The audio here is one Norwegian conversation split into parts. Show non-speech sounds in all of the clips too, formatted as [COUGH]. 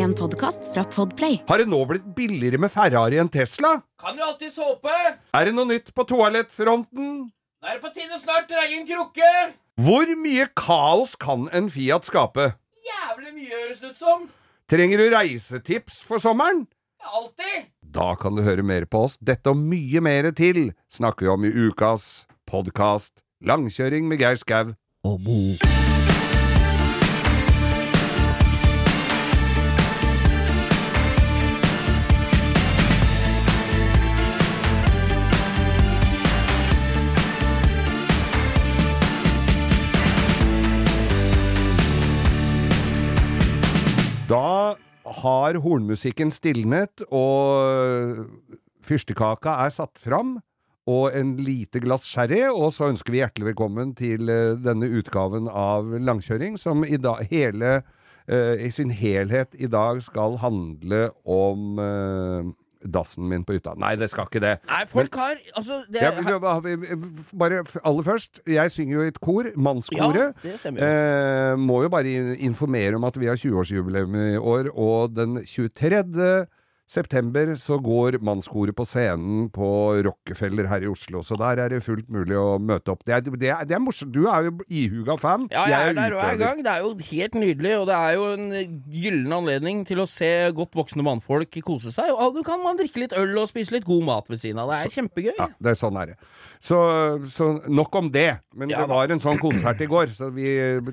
En podkast fra Podplay. Har det nå blitt billigere med Ferrari enn Tesla? Kan jo alltids håpe. Er det noe nytt på toalettfronten? Nå er det på tide snart dreie inn krukke. Hvor mye kaos kan en Fiat skape? Jævlig mye høres ut som. Trenger du reisetips for sommeren? Alltid. Da kan du høre mer på oss. Dette og mye mer til snakker vi om i ukas podkast Langkjøring med Geir Skau og Bo. Har hornmusikken stilnet, og fyrstekaka er satt fram, og en lite glass sherry, og så ønsker vi hjertelig velkommen til eh, denne utgaven av Langkjøring, som i, dag, hele, uh, i sin helhet i dag skal handle om eh, dassen min på hytta. Nei, det skal ikke det. Nei, folk har Altså, det bare- bare aller først, jeg synger jo i et kor, mannskoret. Ja, det stemmer. Eh, må jo bare informere om at vi har 20-årsjubileum i år, og den 23. september så går mannskoret på scenen på Rockefeller her i Oslo, så der er det fullt mulig å møte opp. Det er, det er, det er morsomt. Du er jo ihuga fan. Ja, jeg er der og er i utøver. gang. Det er jo helt nydelig, og det er jo en gyllen anledning til å se godt voksne mannfolk kose seg. Og du kan man drikke litt øl og spise litt god mat ved siden av. Det er kjempegøy. Ja, det er sånn er det. Så, så nok om det. Men Ja det var en sånn konsert i går, så vi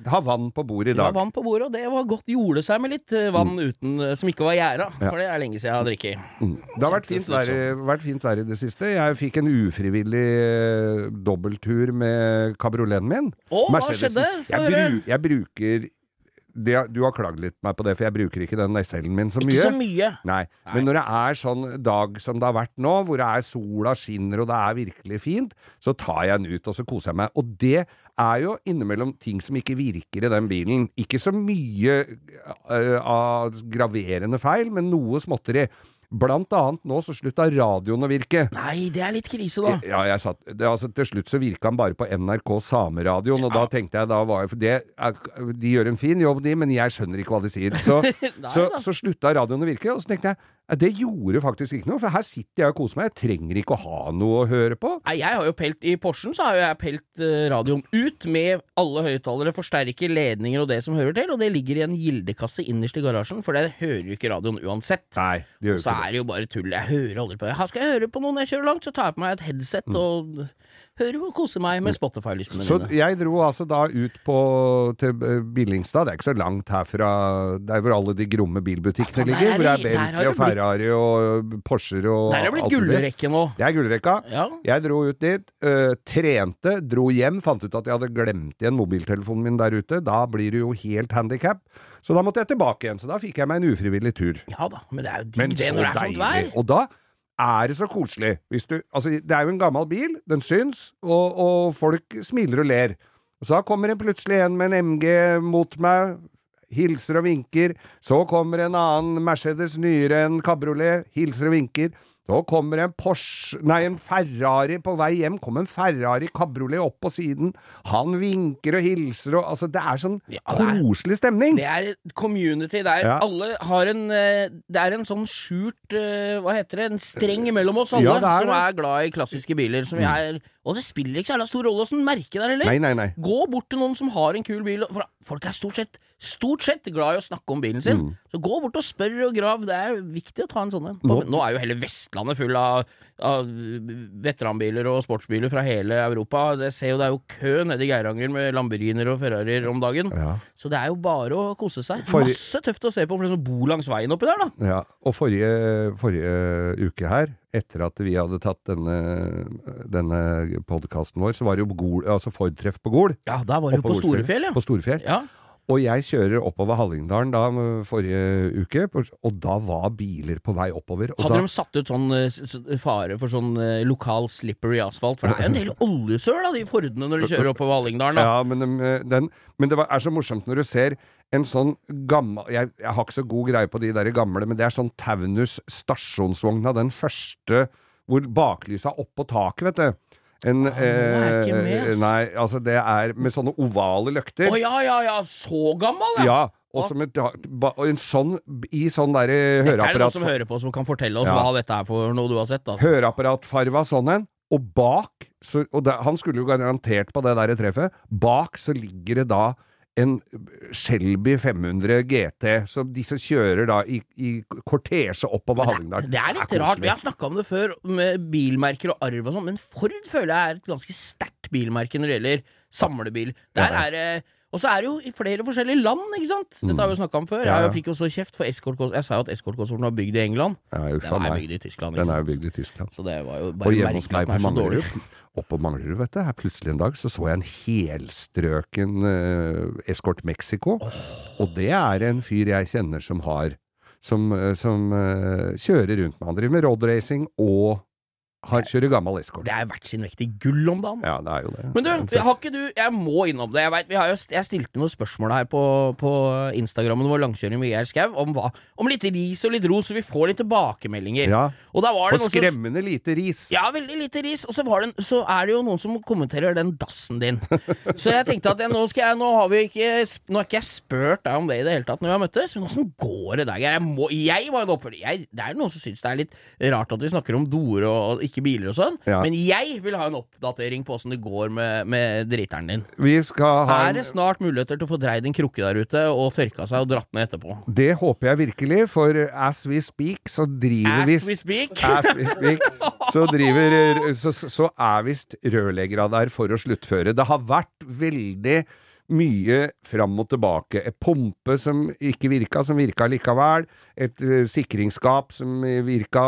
har vann på bordet i dag. Vi dag. vann på bordet, og det var godt gjorde seg med litt eh, vann uten, eh, som ikke var gjæra. For det er lenge siden jeg i. Mm. Det har vært fint, vær, vært fint vær i det siste. Jeg fikk en ufrivillig eh, dobbelttur med kabrioleten min. Å, hva skjedde? Jeg, bru, jeg bruker det, Du har klagd litt på meg på det, for jeg bruker ikke den Excelen min så mye. Ikke så mye. Nei. Men når det er sånn dag som det har vært nå, hvor det er sola skinner og det er virkelig fint, så tar jeg den ut og så koser jeg meg. Og det er jo innimellom ting som ikke virker i den bilen. Ikke så mye øh, av graverende feil, men noe småtteri. Blant annet nå så slutta radioen å virke. Nei, det er litt krise, da. Ja, jeg satt, det, altså, til slutt så virka han bare på NRK Sameradioen, og da tenkte jeg da var jeg For det er, de gjør en fin jobb, de, men jeg skjønner ikke hva de sier. Så, [LAUGHS] Nei så, så slutta radioen å virke, og så tenkte jeg ja, det gjorde faktisk ikke noe, for her sitter jeg og koser meg. Jeg trenger ikke å ha noe å høre på. Nei, jeg har jo pelt I Porschen så har jeg pelt eh, radioen ut med alle høyttalere, forsterker, ledninger og det som hører til, og det ligger i en gildekasse innerst i garasjen, for der hører jo ikke radioen uansett. Nei, det gjør Så ikke det. er det jo bare tull. Jeg hører aldri på det. Skal jeg høre på noe når jeg kjører langt, så tar jeg på meg et headset og hører og kose meg med Spotify-listene Så jeg dro altså da ut på, til eh, Billingstad, det er ikke så langt herfra, der hvor alle de gromme bilbutikkene Ja, ligger, hvor det er Bentley og Ferrari og Porscher og Der er det blitt alt gullrekke nå. Det er gullrekka. Ja. Jeg dro ut dit, øh, trente, dro hjem, fant ut at jeg hadde glemt igjen mobiltelefonen min der ute. Da blir du jo helt handikap. Så da måtte jeg tilbake igjen. Så da fikk jeg meg en ufrivillig tur. ja da, men det er jo digg det når det er sånt vær. Og da er det så koselig. Du, altså, det er jo en gammel bil, den syns, og, og folk smiler og ler. Og så kommer det plutselig en med en MG mot meg, hilser og vinker. Så kommer en annen Mercedes nyere enn kabriolet, hilser og vinker. Så kommer en Porsche, nei, en Ferrari på vei hjem. Kommer en Ferrari kabriolet opp på siden. Han vinker og hilser og Altså, det er sånn Ja, koselig stemning. Det er community der Ja. alle har en eh, Det er en sånn skjult eh, Hva heter det? En streng mellom oss alle Ja, er som. Mm. er glad i klassiske biler. Som jeg er, og det spiller ikke så jævla stor rolle åssen merke det er heller. Gå bort til noen som har en kul bil. For folk er stort sett, stort sett glad i å snakke om bilen sin. Mm. Så gå bort og spør og grav. Det er viktig å ta en sånn en. Nå, er jo hele Vestlandet full av, av veteranbiler og sportsbiler fra hele Europa. Det ser jo, det er jo kø nede i Geiranger med Lamborghinier og Ferrarier om dagen. Ja. Så det er jo bare å kose seg. Forrige- Masse tøft å se på for de som bor langs veien oppi der, da. Ja, og forrige, forrige uke her, etter at vi hadde tatt denne, denne podkasten vår, så var det jo Gol, altså Ford-treff på Gol. Ja, da var det jo på Golsfjell. Storefjell, ja. På Storefjell. ja. Og jeg kjører oppover Hallingdalen da eh, forrige uke, og da var biler på vei oppover. Hadde da, de satt ut sånn eh, fare for sånn eh, lokal slippery asfalt? For det er jo en del oljesøl av de Fordene når de [LAUGHS] kjører oppover Hallingdalen. da. ja, men, den, men det var, er så morsomt når du ser en sånn gammel jeg, jeg har ikke så god greie på de der gamle, men det er sånn Taunus stasjonsvogna, den første hvor baklyset er oppå taket, vet du. En, Ah, er ikke med, eh, ass. nei, altså det er med sånne ovale løkter. Å ja, ja, ja, så gammel, ja! Ja, Og som et, en sånn, i sånn derre Dette er det noen som hører på, som kan fortelle oss Ja. hva dette er for noe du har sett. Altså. Høreapparatfarva sånn en, og bak så, Og det, han skulle jo garantert på det der treffet. Bak så ligger det da en Shelby 500 GT, så disse kjører da i, i kortesje oppover Hallingdal. Det er litt er rart. Vi har snakka om det før, med bilmerker og arv og sånn, men Ford føler jeg er et ganske sterkt bilmerke når det gjelder samlebil. Der er det Og så er det jo i flere forskjellige land, ikke sant? Dette har vi jo snakka om før. Mm. Ja, ja. Jeg fikk jo så kjeft for. Jeg sa jo at eskortkonsolen var bygd i England. Ja, Den er bygd i Tyskland. Den ikke er jo sant? bygd i Tyskland. Så det var jo Og bare hjemme hos meg på den er. Manglerud, [LAUGHS] oppå Manglerud, vet du, her plutselig en dag så så jeg en helstrøken uh, Escort Mexico. Og det er en fyr jeg kjenner som har Som, eh, som uh, kjører rundt med. Han driver med roadracing og har, kjører gammel Escort. Det er verdt sin vekt i gull om dagen. Ja, det er jo det. Men du, har ikke du Jeg må innom det. Jeg, vet, vi har jo, jeg stilte noen spørsmål her på, på Instagrammen vår Langkjøring med Geir Skau om, om litt ris og litt ros, så vi får litt tilbakemeldinger. Ja, Og da var det For skremmende som lite ris. Ja, veldig lite ris. Og så, var det, så er det jo noen som kommenterer den dassen din. [LAUGHS] Så jeg tenkte at jeg, nå skal jeg Nå har vi ikke Nå har ikke jeg spurt deg om det i det hele tatt når vi har møttes, men åssen går det der? Jeg, må, jeg var en oppfølger. Det er noen som syns det er litt rart at vi snakker om doer og, og ikke biler og sånn, Ja. men jeg vil ha en oppdatering på åssen det går med, med driteren din. Vi skal ha Er det snart muligheter til å få dreid en krukke der ute og tørka seg og dratt ned etterpå? Det håper jeg virkelig, for as we speak, så driver As vi we speak. [LAUGHS] As we speak, så, driver, så, så er visst rørleggera der for å sluttføre. Det har vært veldig mye fram og tilbake. Et pumpe som ikke virka, som virka likevel. Et uh, sikringsskap som virka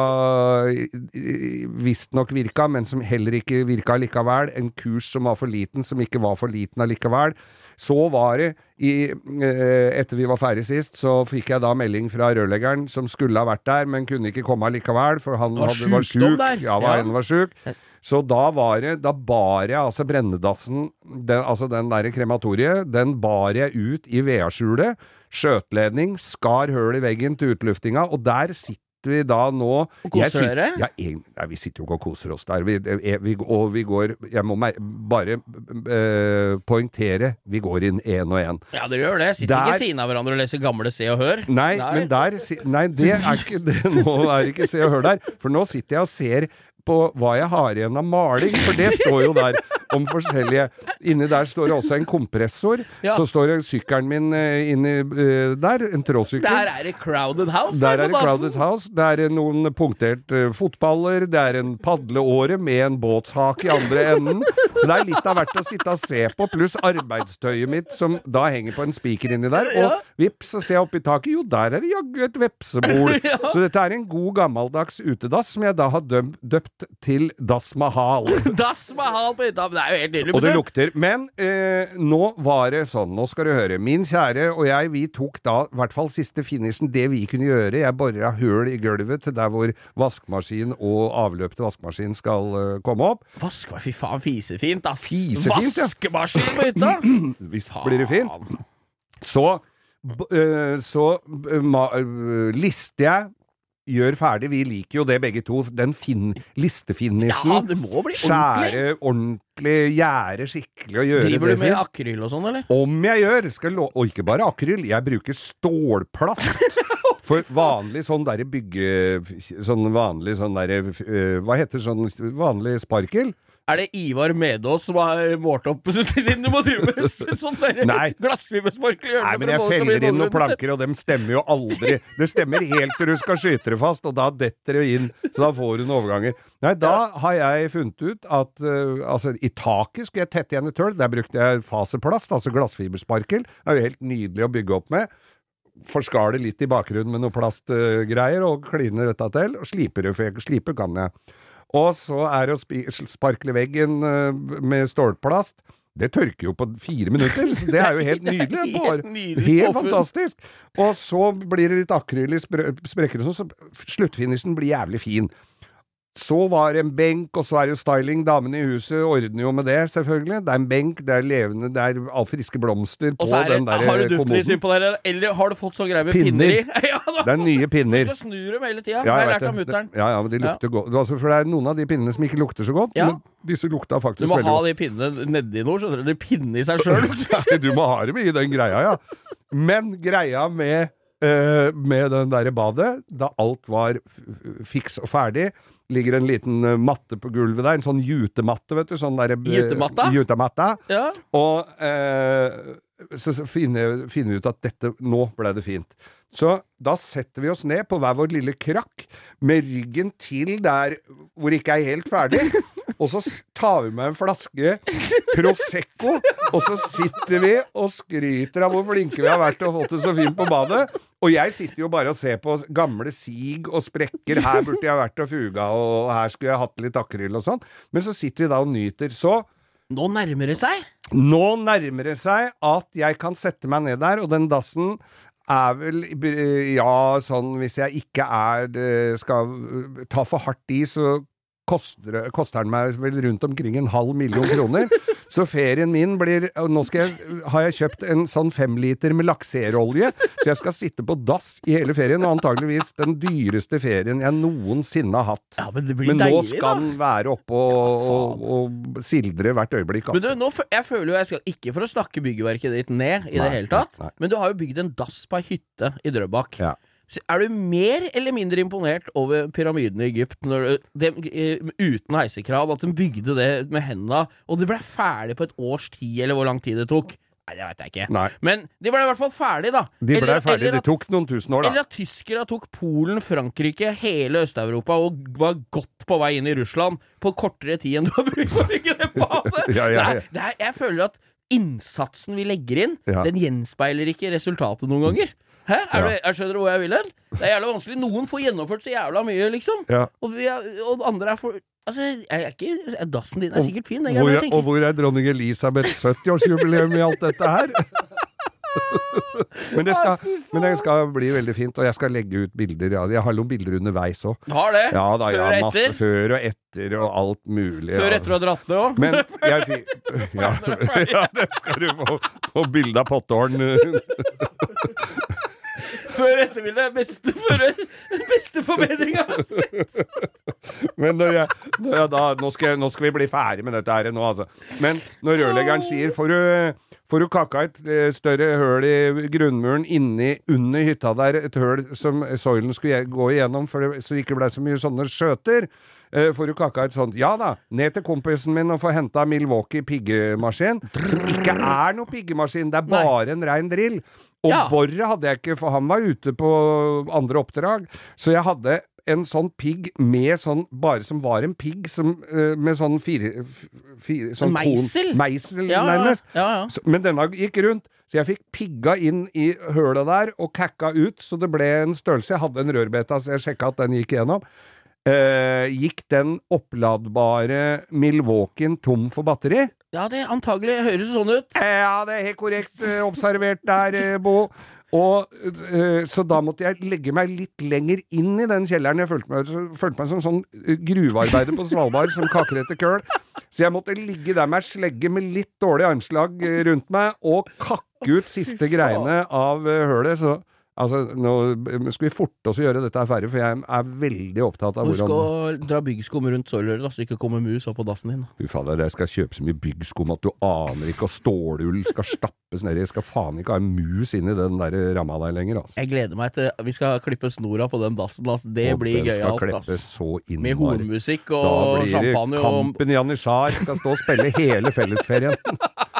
Visstnok virka, men som heller ikke virka likevel. En kurs som var for liten, som ikke var for liten allikevel. Så var det, i, eh, etter vi var ferdig sist, så fikk jeg da melding fra rørleggeren som skulle ha vært der, men kunne ikke komme allikevel, for han var hadde, var sjuk. Ja, var, Ja. var sjuk. Så da var det, da bar jeg altså brennedassen, den, altså den der krematoriet, den bar jeg ut i vedskjulet, skjøtledning, skar høl i veggen til utluftinga, og der sitter vi da nå Og koser dere? Ja, nei, vi sitter jo ikke og koser oss der. Vi, eh, vi, og vi går Jeg må bare øh, poengtere, vi går inn én og én. Ja, dere gjør det. Sitter Der- ikke siden av hverandre og leser gamle Se og Hør. Nei, men der Nei, det er [LAUGHS] ikke det. Nå er ikke Se og Hør der. For nå sitter jeg og ser på hva jeg har igjen av maling, for det står jo der om forskjellige Inni der står det også en kompressor. Ja. Så står det sykkelen min eh, inni eh, der, en tråsykkel. Der er det Crowded House. Der på er det dassen. Crowded House. Det er noen punktert fotballer. Det er en padleåre med en båtshake i andre enden. Så det er litt av hvert å sitte og se på, pluss arbeidstøyet mitt som da henger på en spiker inni der. Ja. Og vips, så ser jeg oppi taket. Jo, der er det jaggu et vepsebol. [LAUGHS] Ja. Så dette er en god gammeldags utedass som jeg da har døpt til Das Mahal. [LAUGHS] Dass Mahal på hytta. Det er jo helt nydelig. Og det lukter. Men eh, nå var det sånn, nå skal du høre. Min kjære og jeg, vi tok da i hvert fall siste finishen, det vi kunne gjøre. Jeg bora hull i gulvet til der hvor vaskemaskin og avløp til vaskemaskin skal uh, komme opp. Vask fy faen, fisefint, ass. Fisefint, ja. Vaskemaskin på hytta! Visst blir det fint. Så, eh, så uh, eh, lister jeg, gjør ferdig. Vi liker jo det begge to. Den fin, listefinishen. Ja, det må bli ordentlig. Skjære ordentlig, gjære skikkelig og gjøre Driver du med akryl og sånn, eller? Om jeg gjør! Skal og ikke bare akryl, jeg bruker stålplast. [LAUGHS] For vanlig sånn derre bygge... Sånn vanlig sånn derre øh, Hva heter sånn vanlig sparkel? Er det Ivar Medås som har målt opp [LAUGHS] siden du må drive med sånn [LAUGHS] Nei. glassfibersparkel Nei, men jeg feller inn noen planker, og dem stemmer jo aldri. Det stemmer helt til du skal skyte det fast, og da detter det inn. Så da får du noen overganger. Nei, da har jeg funnet ut at uh, altså, i taket skulle jeg tette igjen et hull. Der brukte jeg faseplast, altså glassfibersparkel. Det er jo helt nydelig å bygge opp med. Forskale litt i bakgrunnen med noe plastgreier, og kline dette til. Og sliper sliper kan jeg. Og så er det å sparkle veggen øh, med stålplast. Det tørker jo på fire minutter, så det er jo helt [LAUGHS] nydelig. Helt nydelig helt fantastisk. Og så blir det litt akryl i spre- sprekker sånn, så sluttfinishen blir jævlig fin. Så var det en benk, og så er det jo styling. Damene i huset ordner jo med det, selvfølgelig. Det er en benk, det er levende, det er all friske blomster på det, den der kommoden. har du duftlys kommoden. innpå der, eller har du fått så greie med Pinner. pinner i? [LAUGHS] ja, da, Det er nye pinner. [LAUGHS] Du skal snu dem hele tida, Ja, jeg jeg lært av mutter'n. Ja, ja, men de lukter godt. Altså, for det er noen av de pinnene som ikke lukter så godt, Ja. men disse lukta Du må ha de pinnene nedi noe, skjønner du. De pinner i seg sjøl. [LAUGHS] du må ha dem i den greia, ja. Men greia med, uh, med den derre badet, da alt var fiks og ferdig Ligger en liten eh, matte på gulvet der, en sånn jutematte, vet du. Sånn derre Jutematta? Jutematta. Ja. Og eh, så, så finner, finner vi ut at dette Nå ble det fint. Så da setter vi oss ned på hver vår lille krakk, med ryggen til der hvor det ikke er helt ferdig. [LAUGHS] Og så tar vi med en flaske Prosecco, og så sitter vi og skryter av hvor flinke vi har vært og fått det så fint på badet. Og jeg sitter jo bare og ser på gamle sig og sprekker. Her burde jeg vært og fuga, og her skulle jeg hatt litt akryl og sånn. Men så sitter vi da og nyter. Så Nå nærmer det seg. nå nærmer det seg at jeg kan sette meg ned der, og den dassen er vel Ja, sånn hvis jeg ikke er eh, Skal eh, ta for hardt i, så koster, koster den meg vel rundt omkring en halv million kroner. Så ferien min blir Nå jeg, har jeg kjøpt en sånn femliter med lakserolje, så jeg skal sitte på dass i hele ferien, og antageligvis den dyreste ferien jeg noensinne har hatt. Ja, Men det blir Men nå deilig, skal den være oppe og, og, og sildre hvert øyeblikk, Men du, altså. nå, jeg føler jo jeg skal Ikke for å snakke byggverket ditt ned i Nei, det hele tatt, nei, nei. men du har jo bygd en dass på ei hytte i Drøbak. Ja. Er du mer eller mindre imponert over pyramidene i Egypt når de, eh, uten heisekrav, at de bygde det med henda, og det ble ferdig på et års tid, eller hvor lang tid det tok? Nei, det veit jeg ikke. Nei. Men de ble i hvert fall ferdig, da. De ble Eller- ferdig. eller Det at- tok noen tusen år, da. Eller at tyskere tok Polen, Frankrike, hele Øst-Europa og var godt på vei inn i Russland på kortere tid enn du har brukt på å bygge det badet. [LAUGHS] Ja, ja, ja. Nei, er, det jeg føler at innsatsen vi legger inn, den gjenspeiler ikke resultatet noen ganger. Hæ? Er Ja. du, er, skjønner du hvor jeg vil hen? Det er jævla vanskelig. Noen får gjennomført så jævla mye, liksom. Ja. Og, vi er, og andre er for Altså, jeg er ikke Dassen din er sikkert fin, det er Hvor, og hvor er dronning Elisabeths 70-årsjubileum i alt dette her? men, det skal, men det skal bli veldig fint, og jeg skal legge ut bilder. Ja. Jeg har noen bilder underveis òg. Har det. Ja da, ja, Før og masse etter. før og etter og alt mulig. Før, ja. etter å ha dratt det òg. Men jeg ja, ja, det skal du få, få bilde av pottåren. [LAUGHS] Før og er Beste, før- beste forbedringa. Men når jeg, når jeg da nå skal, jeg, nå skal vi bli ferdig med dette her nå, altså. Men når rørleggeren sier får du, får du kakka et eh, større høl i grunnmuren inni under hytta der, et høl som soilen skulle gå igjennom for det, så det ikke ble så mye sånne skjøter. eh, Får du kakka et sånt Ja da, ned til kompisen min og få henta Milwaukee piggemaskin. Som ikke er noe piggemaskin, det er Nei. bare en rein drill. Og Ja. boret hadde jeg ikke, for han var ute på andre oppdrag. Så jeg hadde en sånn pigg med sånn Bare som var en pigg eh, med sånn fire, fire sånn meisel? Kon, meisel, Ja, nærmest. ja, ja. Så, men denne gikk rundt. Så jeg fikk pigga inn i høla der og kakka ut, så det ble en størrelse. Jeg hadde en rørbeta, så jeg sjekka at den gikk igjennom. Eh, gikk den oppladbare Milwaukeeen tom for batteri? Ja, det antagelig høres sånn ut. Ja, det er helt korrekt eh, observert der, eh, Bo. Og, eh, så da måtte jeg legge meg litt lenger inn i den kjelleren. Jeg følte meg, følte meg som sånn gruvearbeider på Svalbard som kaker etter køl. Så jeg måtte ligge der med ei slegge med litt dårlig armslag rundt meg og kakke ut siste greiene av hølet. Så altså, nå skal vi forte oss å gjøre dette ferdig, for jeg er veldig opptatt av hvordan Du skal dra byggskum rundt såløret, så det ikke kommer mus opp på dassen din. Fy fader, jeg skal kjøpe så mye byggskum at du aner ikke, og stålull skal stappes nedi. Skal faen ikke ha en mus inni den der ramma der lenger, altså. Jeg gleder meg til Vi skal klippe snora på den dassen. altså. Det Og blir gøyalt. altså. Med hornmusikk og champagne og Kampen i Janitsjar skal stå og spille hele fellesferien. [LAUGHS]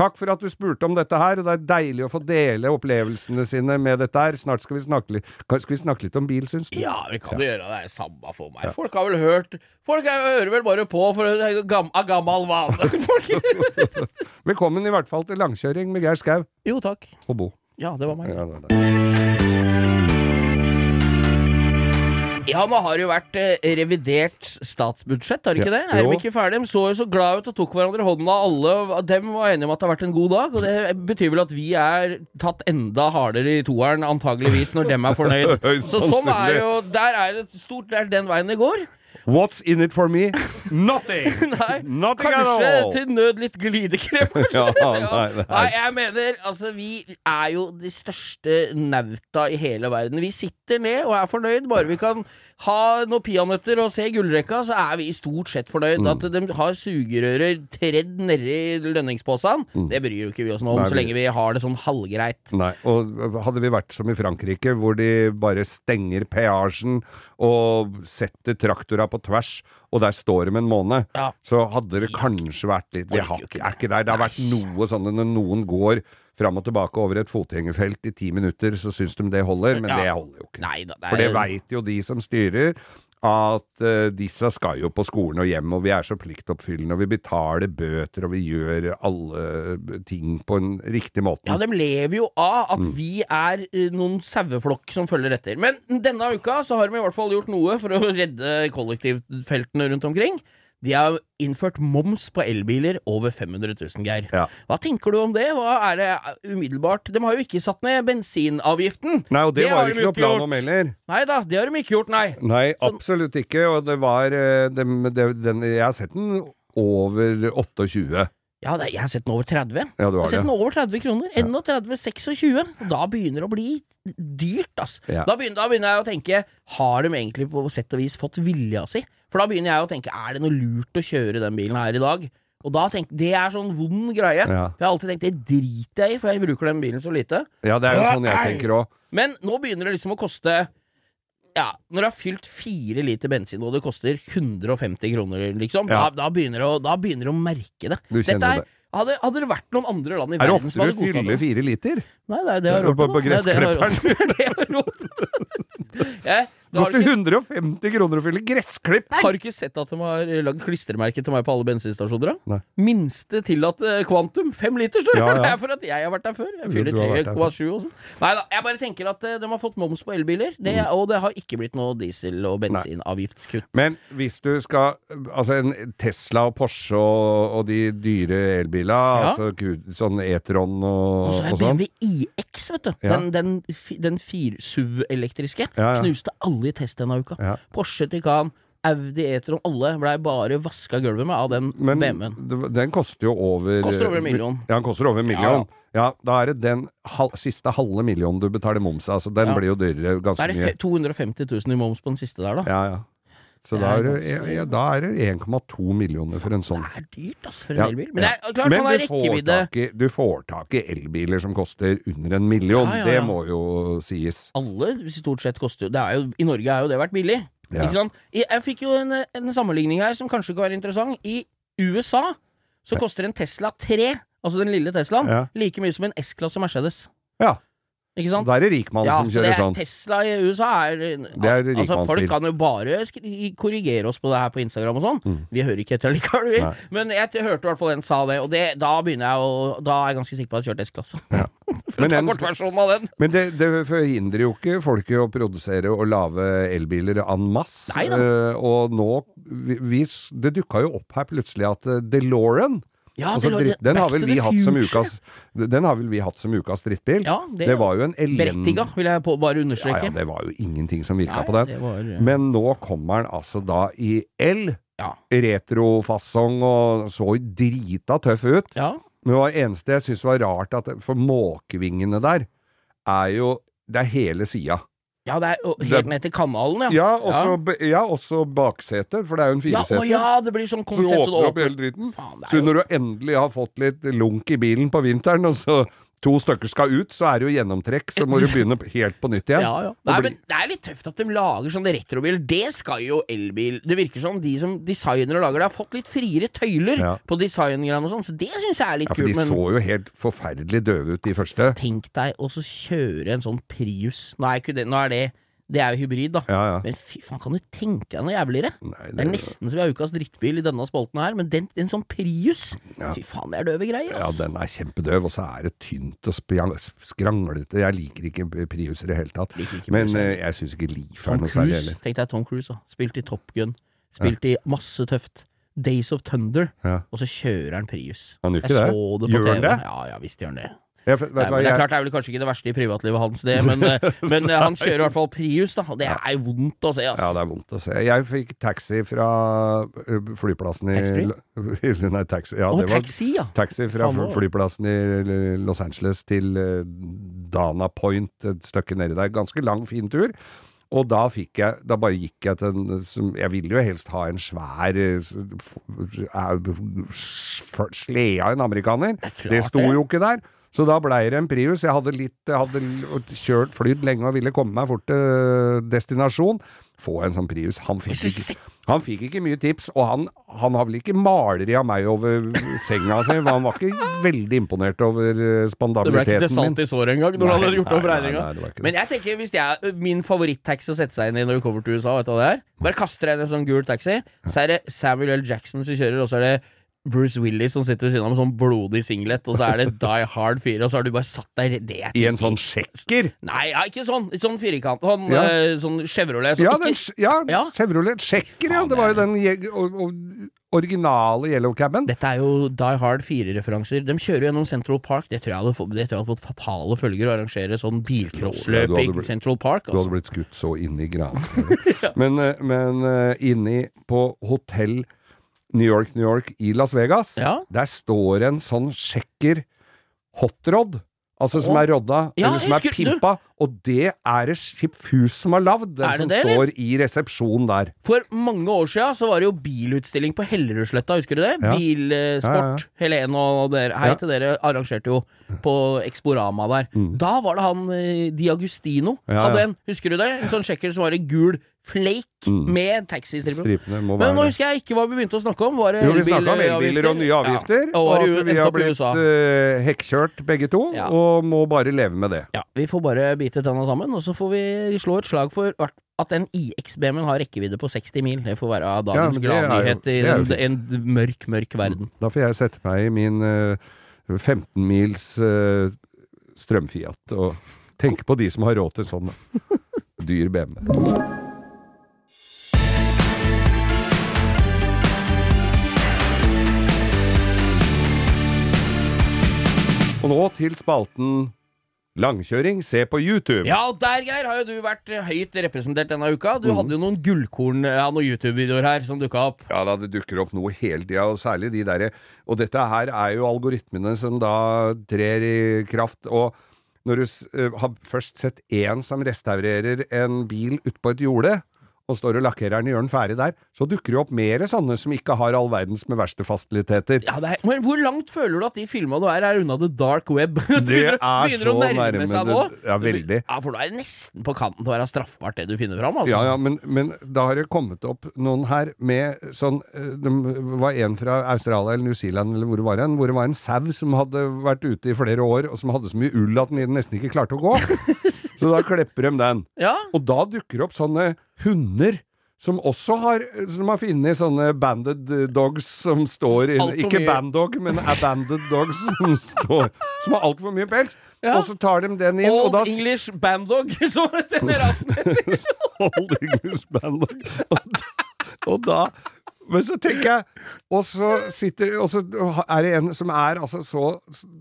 Takk for at du spurte om dette her, og det er deilig å få dele opplevelsene sine med dette her. Snart skal vi snakke litt, skal vi snakke litt om bil, syns du? Ja, vi kan jo gjøre det. Det er samme for meg. Folk har vel hørt Folk er- hører vel bare på for gam, av gammel vane. [LAUGHS] Velkommen i hvert fall til langkjøring med Geir Skau Jo, takk. og Bo. Ja, det var meg. Ja, det det. Ja, nå har det jo vært eh, revidert statsbudsjett, har det ikke det? Er de ikke ferdige? De så jo så glad ut og tok hverandre i hånda. Alle av dem var enige om at det har vært en god dag, og det betyr vel at vi er tatt enda hardere i toeren, antageligvis, når dem er fornøyd. [LAUGHS] Så sånn er jo Der er det stort Det er den veien det går. What's in it for me? Nothing! [LAUGHS] Nei, Nothing at kanskje til nød litt glidekrem. [LAUGHS] Ja, nei, nei. Nei, jeg mener Altså, vi er jo de største nauta i hele verden. Vi sitter ned og er fornøyd. Bare vi kan ha noen peanøtter og se gullrekka, så er vi stort sett fornøyd. Mm. At de har sugerører tredd nedi lønningsposen, det bryr jo ikke vi oss noe om, Mm. Så lenge vi har det sånn halvgreit. Nei, og hadde vi vært som i Frankrike, hvor de bare stenger peasjen og setter traktora på tvers, og der står de en måned, Ja. så hadde det kanskje vært litt Vi har, er ikke der. Det har vært noe sånn når noen går fram og tilbake over et fotgjengerfelt i ti minutter, så syns de det holder, men Ja. det holder jo ikke. Nei da, det er For det veit jo de som styrer. At uh, disse skal jo på skolen og hjem, og vi er så pliktoppfyllende, og vi betaler bøter, og vi gjør alle ting på en riktig måte. Ja, de lever jo av Mm. at vi er eh, noen saueflokk som følger etter. Men denne uka så har de i hvert fall gjort noe for å redde kollektivfeltene rundt omkring. De har innført moms på elbiler over 500 000, Geir. Ja. Hva tenker du om det? Hva er det eh, umiddelbart De har jo ikke satt ned bensinavgiften. Nei, og det, Det var jo ikke noe plan om heller. Nei da, det har de ikke gjort, nei. Nei, absolutt ikke. Og det var det, det, den, Jeg har sett den over 28. Ja, det, jeg har sett den over 30. Ja, du Jeg har sett den over 30 kroner. 31,26. Og Da begynner det å bli dyrt, altså. Ja. Da, begynner, da begynner jeg å tenke Har de egentlig på sett og vis fått vilja si? For da begynner jeg å tenke Er det noe lurt å kjøre den bilen her i dag? Og da tenk, Det er sånn vond greie. Ja. For Jeg har alltid tenkt det driter jeg i, for jeg bruker den bilen så lite. Ja, det er jo sånn jeg tenker òg. Men nå begynner det liksom å koste ja, Når du har fylt fire liter bensin og det koster 150 kroner, liksom, Ja. da, da, begynner å, da begynner du å merke det. Du kjenner Dette er, det. hadde, hadde det vært noen andre land i Er verden som ofte hadde du det? fyller det fire liter? Nei, det er det jeg har råd På- på nå. Det er det gressklipperen. Det er jeg har [LAUGHS] [LAUGHS] Det du koster 150 kroner å fylle gressklipp! har du ikke sett at de har lagd klistremerke til meg på alle bensinstasjoner? da? Nei. Minste tillatte kvantum. Fem liter, står det. Ja, ja. [LAUGHS] Det er for at jeg har vært der før. Jeg fyller du har vært 3,7 og sånn. Nei da, jeg bare tenker at eh, de har fått moms på elbiler, det, Mm. og det har ikke blitt noe diesel- og bensinavgiftskutt. Men hvis du skal Altså en Tesla og Porsche og, og de dyre elbilene, Ja. altså sånn E-tron og, Og så er sånn BMW iX, vet du. Ja. Den, den, den fir-SUV-elektriske. Ja, ja. Knuste alle i test denne uka. Ja. Porsche Taycan, Audi E-tron, alle blei bare vaska gulvet med av den BMW-en. den koster jo over Koster over en million. Ja, den koster over en million. Ja, da er det den halv, siste halve millionen du betaler moms av. Altså, den Ja. blir jo dyrere Da ganske er det mye. 250 000 i moms på den siste der, da. Ja, ja. Så da er ja, da er det 1,2 millioner for en sånn. Det er dyrt, ass, for en Ja, elbil. Men det er klart, Men du får, tak i, du får tak i elbiler som koster under en million. Ja, Det må jo sies. Alle stort sett koster jo er I Norge har jo det vært billig. Ikke sant? Jeg, fikk jo en, en sammenligning her som kanskje kan være interessant. I USA så koster en Tesla 3, altså den lille Teslaen, like mye som en S-klasse Mercedes. Ja. Ikke sant? Da er det rikmannen Ja, som det kjører er sånn. Tesla i USA er er Altså, folk kan jo bare korrigere oss på det her på Instagram og sånn. Mm. Vi hører ikke etter likevel, vi. Men jeg hørte i hvert fall en sa det, og det, da begynner jeg å Da er jeg ganske sikker på at jeg har kjørt S-klasse. [LAUGHS] For Men å ta kortversjonen av den. Men det, det forhindrer jo ikke folk i å produsere og lage elbiler en masse. Nei da. Eh, og nå vi, vi, Det dukka jo opp her plutselig at eh, DeLorean Ja, altså, det den, har vel vi hatt som ukas, den har vel vi hatt som ukas drittbil? Ja, det, det var jo en elend... Berettiga, vil jeg på, bare understreke. ja, det var jo ingenting som virka Nei, på den. var, eh, Men nå kommer den altså da i L. Ja. Retrofasong og så drita tøff ut. ja. Men det var eneste jeg syntes var rart, at for måkevingene der er jo Det er hele sida. Ja, det er helt ned til kanalen, ja. Ja, også, ja. ja, bakseter, for det er jo en Ja, fireseter. å ja, det blir sånn Så du konsept så åpner opp hele driten. Faen, Så når du endelig har fått litt lunk i bilen på vinteren, og så to stykker skal ut, så er det jo gjennomtrekk, så må du begynne helt på nytt igjen. ja, ja. Nei, men det er litt tøft at de lager sånne retrobiler. Det skal jo elbil Det virker som de som designer og lager det, har fått litt friere tøyler Ja. på designgreiene og sånn, så det syns jeg er litt Ja, for de. Men så jo helt forferdelig døve ut, de første. tenk deg å så kjøre en sånn Prius. Nå er, det, nå er det Det er jo hybrid, da. Ja, ja. Men fy faen, kan du tenke deg noe jævligere? Nei, Det er nesten så vi har ukas drittbil i denne spalten her, men den, en sånn Prius Ja. Fy faen, det er døve greier, Ja, den er kjempedøv, og så er det tynt og skranglete. Jeg liker ikke Prius i det hele tatt. Men uh, jeg. syns ikke Leaf er noe særlig heller. Tenk deg Tom Cruise, da. Spilt i Top Gun. Spilt i masse tøft. Days of Thunder. Og så kjører han Prius. Han gjør Jeg det? det Gjør han det? Ja, ja visst gjør han det. Vet du Nei, men det er klart det er vel kanskje ikke det verste i privatlivet hans, det, men, eh, [LAUGHS] men eh, han kjører i hvert fall Prius, da. Det er vondt å se, ass. ja, det er vondt å se. Jeg fikk taxi fra flyplassen i Taxfree? [LAUGHS] Nei, taxi. Ja, oh, det var taxi, ja. taxi fra flyplassen i Los Angeles til Dana Point, et stykke nedi der. Ganske lang, fin tur. Og da fikk jeg Da bare gikk jeg til en som, Jeg ville jo helst ha en svær slede av en amerikaner. Det, Det sto jo ikke der. Så da blei det en Prius. Jeg hadde litt Jeg hadde kjørt flydd lenge og ville komme meg fort til destinasjon. Få en sånn Prius. Han fikk ikke han fikk ikke mye tips, og han, han har vel ikke maleri av meg over senga si, for han var ikke veldig imponert over spandabiliteten min. Det ble ikke til salt i såret engang når han hadde gjort opp nei, nei, regninga. det. Men jeg tenker, hvis jeg min favorittaxi å sette seg inn i når vi kommer til USA, vet du hva det er? Bare kaster deg inn i en sånn gul taxi, så er det Samuel L. Jackson som kjører, og så er det Bruce Willis som sitter ved siden av med sånn blodig singlet, og så er det [LAUGHS] Die Hard 4, og så har du bare satt deg det I en sånn sjekker? Nei, ja, ikke sånn. Sånn firkant. Sånn, Ja. eh, sånn Chevrolet. Sånn, Ja, den, ja, Ja. Chevrolet Sjekker, ja. Det var jo den og, og, originale yellow caben. Dette er jo Die Hard 4-referanser. De kjører gjennom Central Park. Det tror jeg hadde, fått- jeg hadde fått fatale følger å arrangere sånn Ja, bilcrossløp i Central Park. Du hadde Altså. blitt skutt så inn i granskauen. [LAUGHS] Men, eh, men eh, inni på hotell New York, New York i Las Vegas, Ja. der står en sånn sjekker hotrod. Altså som er rodda, Ja, eller som er pimpa, du-. Og det er det Skipfus som har lagd, den som det, står i resepsjonen der. For mange år siden så var det jo bilutstilling på Hellerudsletta, husker du det? Ja. Bilsport. Ja, Helene og dere, hei til dere, arrangerte jo på Exporama der. Da var det han Di Agustino hadde en, husker du det? En sånn sjekker som var i gul flake med taxistripene. Men nå husker jeg ikke hva vi begynte å snakke om. Var det Jo, vi snakka om elbiler og nye avgifter, Ja. Og, og at vi har blitt uh, eh, hekkjørt begge to, Ja. og må bare leve med det. Ja, vi får bare bite tenna sammen, og så får vi slå et slag for at den IX-BM-en har rekkevidde på 60 mil. Det får være dagens Ja, gladnyhet i en, en mørk, mørk verden. Da får jeg sette meg i min uh, 15 mils eh, strømfiat og tenke på de som har råd til sånn dyr BMW. Og nå til spalten Langkjøring, se på YouTube. Ja, og der, Geir, har jo du vært høyt representert denne uka. Mm. Du hadde jo noen gullkorn av noen YouTube-videoer her som dukka opp. Ja da, det dukker opp noe hele tida, og særlig de derre Og dette her er jo algoritmene som da trer i kraft. Og når du eh, har først sett én som restaurerer en bil utpå et jorde, og står og lakkerer den gjør den ferdig der, så dukker det opp mer sånne som ikke har all verdens med verste fasiliteter. Ja, er, men hvor langt føler du at de filma du er, er unna the dark web? [LAUGHS] Det begynner, er begynner å så nærme nærme seg det- nå. ja, veldig. Ja, for da er det nesten på kanten til å være straffbart, det du finner fram. Altså. Ja, ja, men, men da har det kommet opp noen her med sånn eh, Det var en fra Australia eller New Zealand eller hvor det var en, hvor det var en sau som hadde vært ute i flere år, og som hadde så mye ull at den nesten ikke klarte å gå. [LAUGHS] Så da klepper de den. Ja. Og da dukker det opp sånne hunder. Som også har Som har funnet sånne banded dogs som står inne Ikke mye. banddog, men abandoned dogs som står Som har altfor mye pels. Ja. Og så tar de den inn, og Old da English Bandog, [LAUGHS] som denne [LAUGHS] rasen heter. Old English Bandog. Og da, og da Men så tenker jeg Og så sitter Og så er det en som er altså så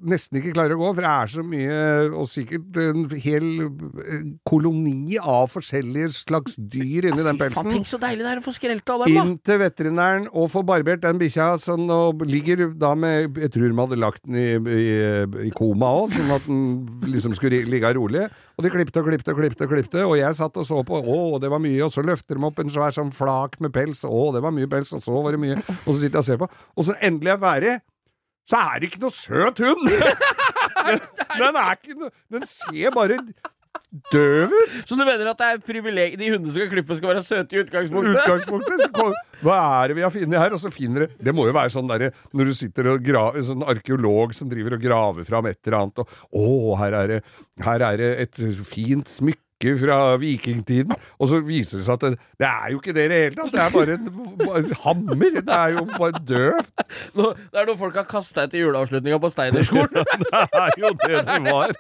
Nesten ikke klarer å gå, for det er så mye Og sikkert en hel eh, koloni av forskjellige slags dyr inni den Fy faen, pelsen. tenk så deilig det er å få skrelt av dem, da. Inn til veterinæren og få barbert den bikkja, sånn, og ligger da med Jeg tror de hadde lagt den i, i, i koma òg, sånn at den liksom skulle ligge rolig. Og de klipte og klipte og klipte, og klipte, og jeg satt og så på. Å, det var mye. Og så løfter de opp en svær sånn flak med pels. Å, det var mye pels. Og så var det mye. Og så sitter jeg og ser på. Og så endelig er ferdig, så er det ikke noe søt hund! [LAUGHS] Den, den er ikke noe Den ser bare døv ut! Så du mener at det er privileg de hundene som skal klippe, skal være søte i utgangspunktet? utgangspunktet. Kom, hva er det vi har funnet her? Og så finner det Det må jo være sånn derre når du sitter og graver Sånn arkeolog som driver og graver fram et eller annet, og å, her er det, her er det et fint smykke fra vikingtiden, og så viser det seg at det, det er jo ikke det i det hele tatt. Det er bare en, bare en hammer. Det er jo bare døvt. Det er noe folk har kasta etter juleavslutninga på Steinerskolen. [LAUGHS] Det er jo det det var.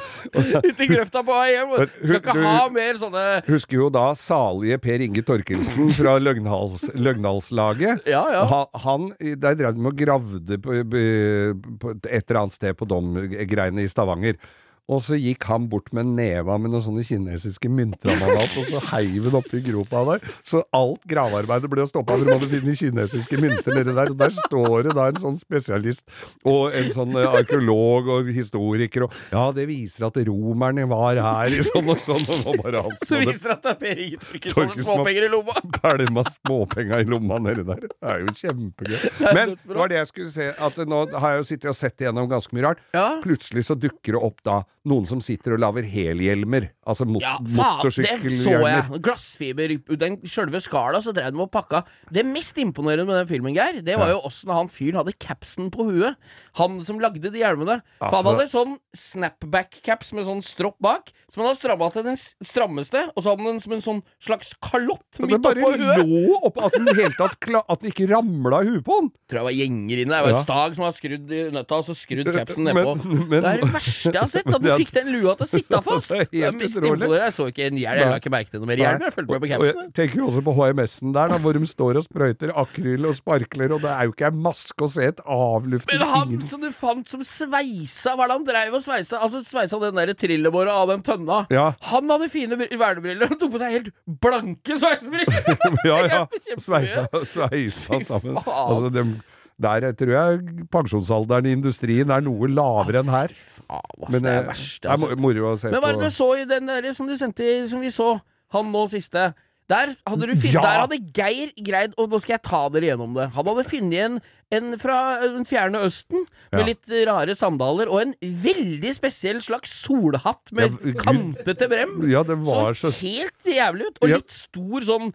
[LAUGHS] Uti grøfta på vei hjem. Skal ikke Du- ha mer sånne Husker jo da salige Per Inge Torkelsen fra Løgnhals, Løgnhalslaget. [LAUGHS] Ja, ja. Han, han, der drev de og gravde på, på et eller annet sted på Dom-greiene i Stavanger. Og så gikk han bort med neva med noen sånne kinesiske mynter han hadde hatt, og så heiv han oppi gropa der. Så alt gravarbeidet ble stoppa, for du måtte finne kinesiske mynter nedi der. Og der står det da en sånn spesialist og en sånn eh, arkeolog og historiker og Ja, det viser at romerne var her i sånn og sånn, og nå bare han Så viser at det er Per Inge Torkelsen småpenger i lomma. pælma småpenga i lomma nedi der. Det er jo kjempegøy. Men det var det jeg skulle se, at nå har jeg jo sittet og sett igjennom ganske mye rart. Plutselig så dukker det opp da noen som sitter og lager helhjelmer. Altså mot Ja, faen, det så jeg. Glassfiber, den sjølve skala, så drev de og pakka. Det mest imponerende med den filmen, Geir, det var jo åssen han fyren hadde capsen på huet. Han som lagde de hjelmene. Altså, han hadde sånn snapback-caps med sånn stropp bak, som han hadde stramma til den strammeste, og så hadde han den som en sånn slags kalott midt det bare oppå huet. lå oppå at den hele tatt At den ikke ramla i huet på den. Tror jeg var gjenger inne. Det var Ja. stag som var skrudd i nøtta, og så skrudd capsen nedpå. Det er det verste jeg har sett. At du fikk den lua til å sitte [LAUGHS] fast. Det Det er mest imponerende. Jeg så ikke en hjelm, jeg la ikke merke til noe mer hjelm. Jeg fulgte med på capsen. jeg tenker jo også på HMS-en der, da, hvor de står og sprøyter akryl og sparkler, og det er jo ikke ei maske å se et avluftet Men han ingen- som du fant som sveisa Hva er det han dreiv og sveisa? Altså sveisa den der trillebåra av den tønna. Ja. Han hadde fine br- vernebriller og tok på seg helt blanke sveisebriller! [LAUGHS] ja, ja. Sveisa, sveisa sammen. Altså, dem, der tror jeg pensjonsalderen i industrien er noe lavere enn her. Faen, ass, Men det er verst, verst. det er moro å se på. Men hva er det du så i den der som du sendte som vi så? Han nå siste. Der hadde, du Ja! der hadde Geir greid Og nå skal jeg ta dere gjennom det. Han hadde funnet en, en fra den fjerne Østen med litt rare sandaler og en veldig spesiell slags solhatt med Ja, kantete brem. Ja, det var Så helt jævlig ut. Og litt stor sånn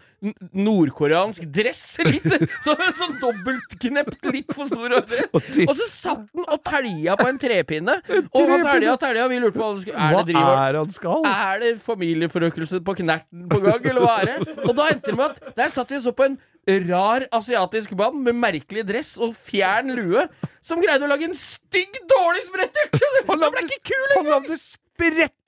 nordkoreansk dress. [LAUGHS] Litt så, sånn dobbeltknept, litt for stor dress. Og så satt den og telja på en trepinne. [LAUGHS] Og han telja og telja, vi lurte på hva det skulle Er det driver er er det familieforøkelse på knerten på gang, eller hva er det? [LAUGHS] Og da endte det med at der satt vi og så på en rar asiatisk mann med merkelig dress og fjern lue, som greide å lage en stygg, dårlig sprettert! [LAUGHS] Han lagde, Han lagde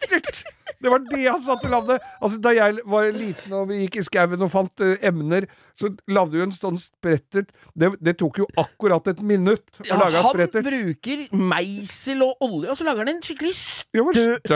sprettert! Det var det han satte landet. Altså, da jeg var liten og vi gikk i skauen og fant uh, emner, så lagde vi en sånn sprettert. Det, det tok jo akkurat et minutt å Ja, lage en han bruker meisel og olje, og så lager han en skikkelig stø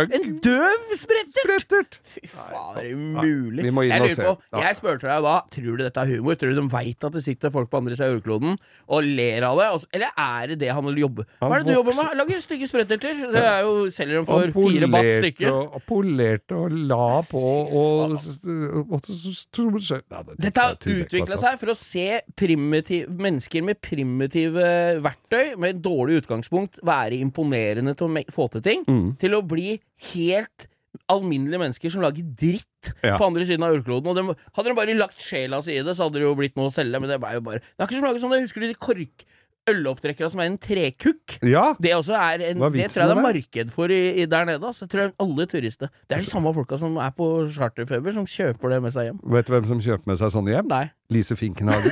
en døv sprettert! sprettert. Fy faen, er det mulig? vi må inn jeg lurer se. på, Ja. jeg spurte deg da, tror du dette er humor? Tror du de veit at det sitter folk på andre siden av jordkloden og ler av det? Eller er det det han vil jobbe Hva er det du jobber med? Lager stygge spretterter. Det er jo, selger dem for fire baht polerte stykket. og, og polerte og la på og, Dette har utvikla altså. seg for å se mennesker med primitive verktøy, med et dårlig utgangspunkt, være imponerende til å få til ting, Mm. til å bli helt alminnelige mennesker som lager dritt Ja. på andre siden av jordkloden. Og de, hadde de bare lagt sjela si i det, så hadde det jo blitt noe å selge, men det er jo bare Det er ikke som å lage sånne, husker du de kork ølopptrekkerne som er en trekukk? Ja, Det også er en, er det tror jeg det er marked for i, i der nede. Altså. Jeg tror alle turister Det er de samme folka som er på charterfeber, som kjøper det med seg hjem. vet du hvem som kjøper med seg sånne hjem? Nei. Lise Finkenhagen.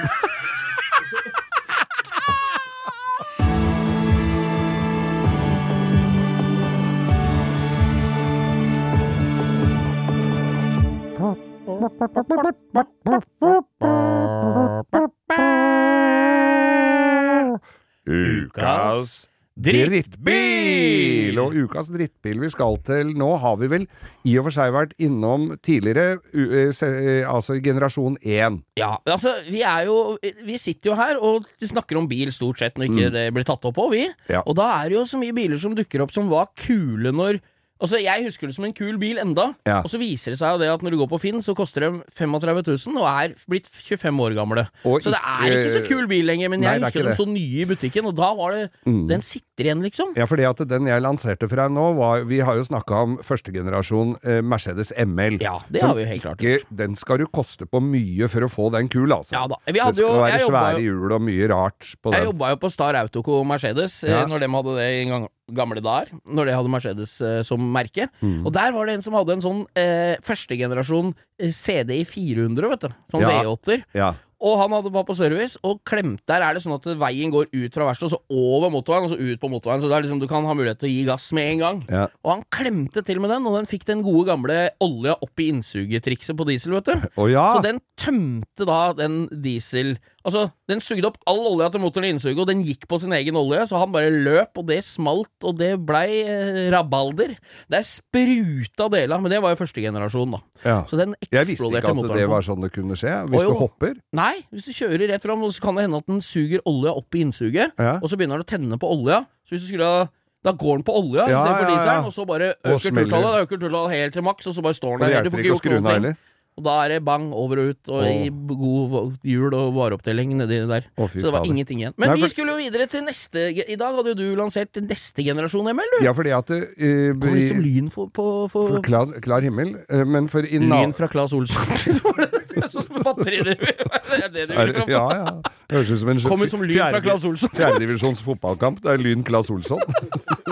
Ukas drittbil! Og ukas drittbil vi skal til nå, har vi vel i og for seg vært innom tidligere, eh, eh, altså generasjon 1. Ja, altså, vi er jo Vi sitter jo her og snakker om bil stort sett når ikke det blir tatt opp på, vi. Mm. Ja. Og da er det jo så mye biler som dukker opp som var kule når Altså, Jeg husker det som en kul bil enda, Ja. og så viser det seg jo det at når du går på Finn, så koster de 35 000 og er blitt 25 år gamle. Og så det er ikke så kul bil lenger, men Nei, jeg er husker de det. så nye i butikken, og da var det Den sitter igjen, liksom. Ja, fordi at den jeg lanserte for deg nå, var Vi har jo snakka om førstegenerasjon eh, Mercedes ML. Ja, det har vi jo helt klart Ikke, den skal du koste på mye for å få den kul, altså. Ja da. Vi det hadde skal jo- være jeg svære hjul og mye rart på Jeg den. jobba jo på Star Autoco Mercedes Ja. eh, når de hadde det en gang, gamle dager. Når det hadde Mercedes eh, som merke. Mm. Og der var det en som hadde en sånn eh, førstegenerasjon eh, CDI 400, vet du. Sånn Ja. V8-er. Ja. og han hadde var på service, og klemt der er det sånn at veien går ut fra verkstedet, og så over motorveien, og så ut på motorveien. Så er liksom, du kan ha mulighet til å gi gass med en gang. Ja. Og han klemte til med den, og den fikk den gode gamle olja opp i innsugetrikset på diesel, vet du. Oh, ja. Så den tømte da den diesel Altså, den sugde opp all olja til motoren i innsuget, og den gikk på sin egen olje, så han bare løp, og det smalt, og det blei eh, rabalder. Det er spruta deler, men det var jo første generasjon, da. ja. Så den eksploderte motoren. Jeg visste ikke at det på. var sånn det kunne skje. Hvis jo. du hopper. Nei, hvis du kjører rett fram, så kan det hende at den suger olja opp i innsuget, Ja. og så begynner den å tenne på olja. Så hvis du skulle ha da går den på olja Ja, istedenfor ja, ja. og så bare øker turtallet. Øker turtallet helt til maks, og så bare står den der. Du hjelper får ikke å skru gjort noe heller. Og da er det bang over og ut, og i god jul og vareopptelling nedi der. Åh, Så det var fader. ingenting igjen. Men Nei, vi skulle jo videre til neste I dag hadde jo du lansert neste generasjon hjemme, du. Ja, fordi at det, eh, Kommer litt som i- lyn for, på, for, for klar, klar himmel. eh, Men for i na- Lyn fra Claes Olsson. [LAUGHS] Sånn som batteridriv? [LAUGHS] Det er det du er, vil fram til? Ja, ja. Det høres ut som en Kommer som lyn fra fjerde- Claes Olsson. Fjerdedivisjons fotballkamp. Det er Lyn Claes Olsson.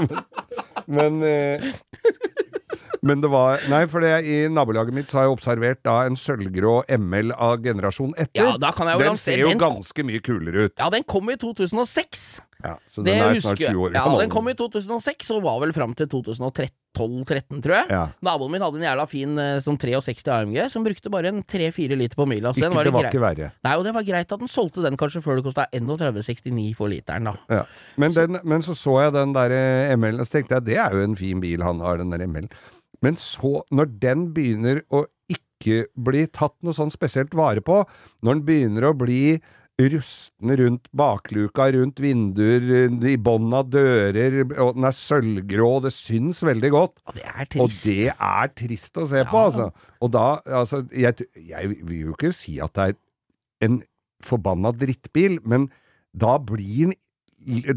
[LAUGHS] men eh, men det var Nei, for det, i nabolaget mitt så har jeg observert da en sølvgrå ML av generasjon etter. Ja, da kan jeg jo den ser jo den- ganske mye kulere ut. Ja, den kom i 2006. Ja, så Det den er husker snart 20 år Ja, den kom i 2006 og var vel fram til 2012-13, tror jeg. Ja. Naboen min hadde en jævla fin eh, sånn 63 AMG som brukte bare en 3-4 liter på mila. Ikke, var det det var ikke verre. Nei, og det var greit at den solgte den kanskje før det kosta 31,69 for literen, da. Ja. Men, den, men så så jeg den der eh, ML-en, og så tenkte jeg det er jo en fin bil han har, den der ML. Men så, når den begynner å ikke bli tatt noe sånn spesielt vare på, når den begynner å bli rusten rundt bakluka, rundt vinduer, i bånn av dører, og den er sølvgrå, det syns veldig godt. Og det er trist. Og det er trist å se på, altså. Og da, altså, jeg, jeg vil jo ikke si at det er en forbanna drittbil, men da blir den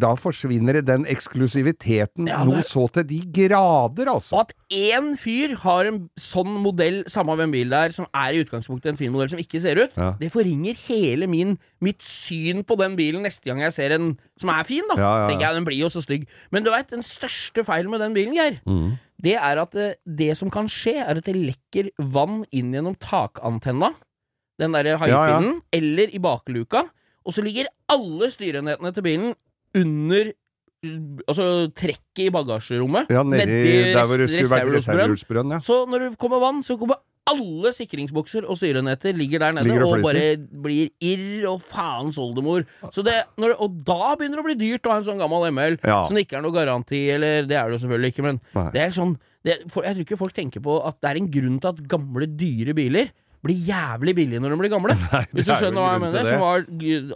da forsvinner den eksklusiviteten Ja, noe så til de grader, altså. Og at én fyr har en sånn modell, samme hvem bil det er, som er i utgangspunktet en fin modell som ikke ser ut, Ja. det forringer hele min, mitt syn på den bilen neste gang jeg ser en som er fin, da. Ja. Tenker jeg, Den blir jo så stygg. Men du veit, den største feilen med den bilen, Geir, Mm. det er at det, det som kan skje, er at det lekker vann inn gjennom takantenna, den derre haifinnen, eller i bakluka, og så ligger alle styreenhetene til bilen under Altså trekket i bagasjerommet. Ja, nedi der hvor det skulle vært reservehjulsbrønn. ja. Så når det kommer vann, så kommer alle sikringsbokser og styreenheter ligger der nede Ligger og og, bare blir irr og faens oldemor. Så det, når, og da begynner det å bli dyrt å ha en sånn gammel ML Ja. som det ikke er noe garanti, eller det er det jo selvfølgelig ikke, men Nei. det er sånn det, for, Jeg tror ikke folk tenker på at det er en grunn til at gamle, dyre biler blir jævlig billige når de blir gamle. [LAUGHS] Nei, Hvis du er skjønner hva jeg mener. Som var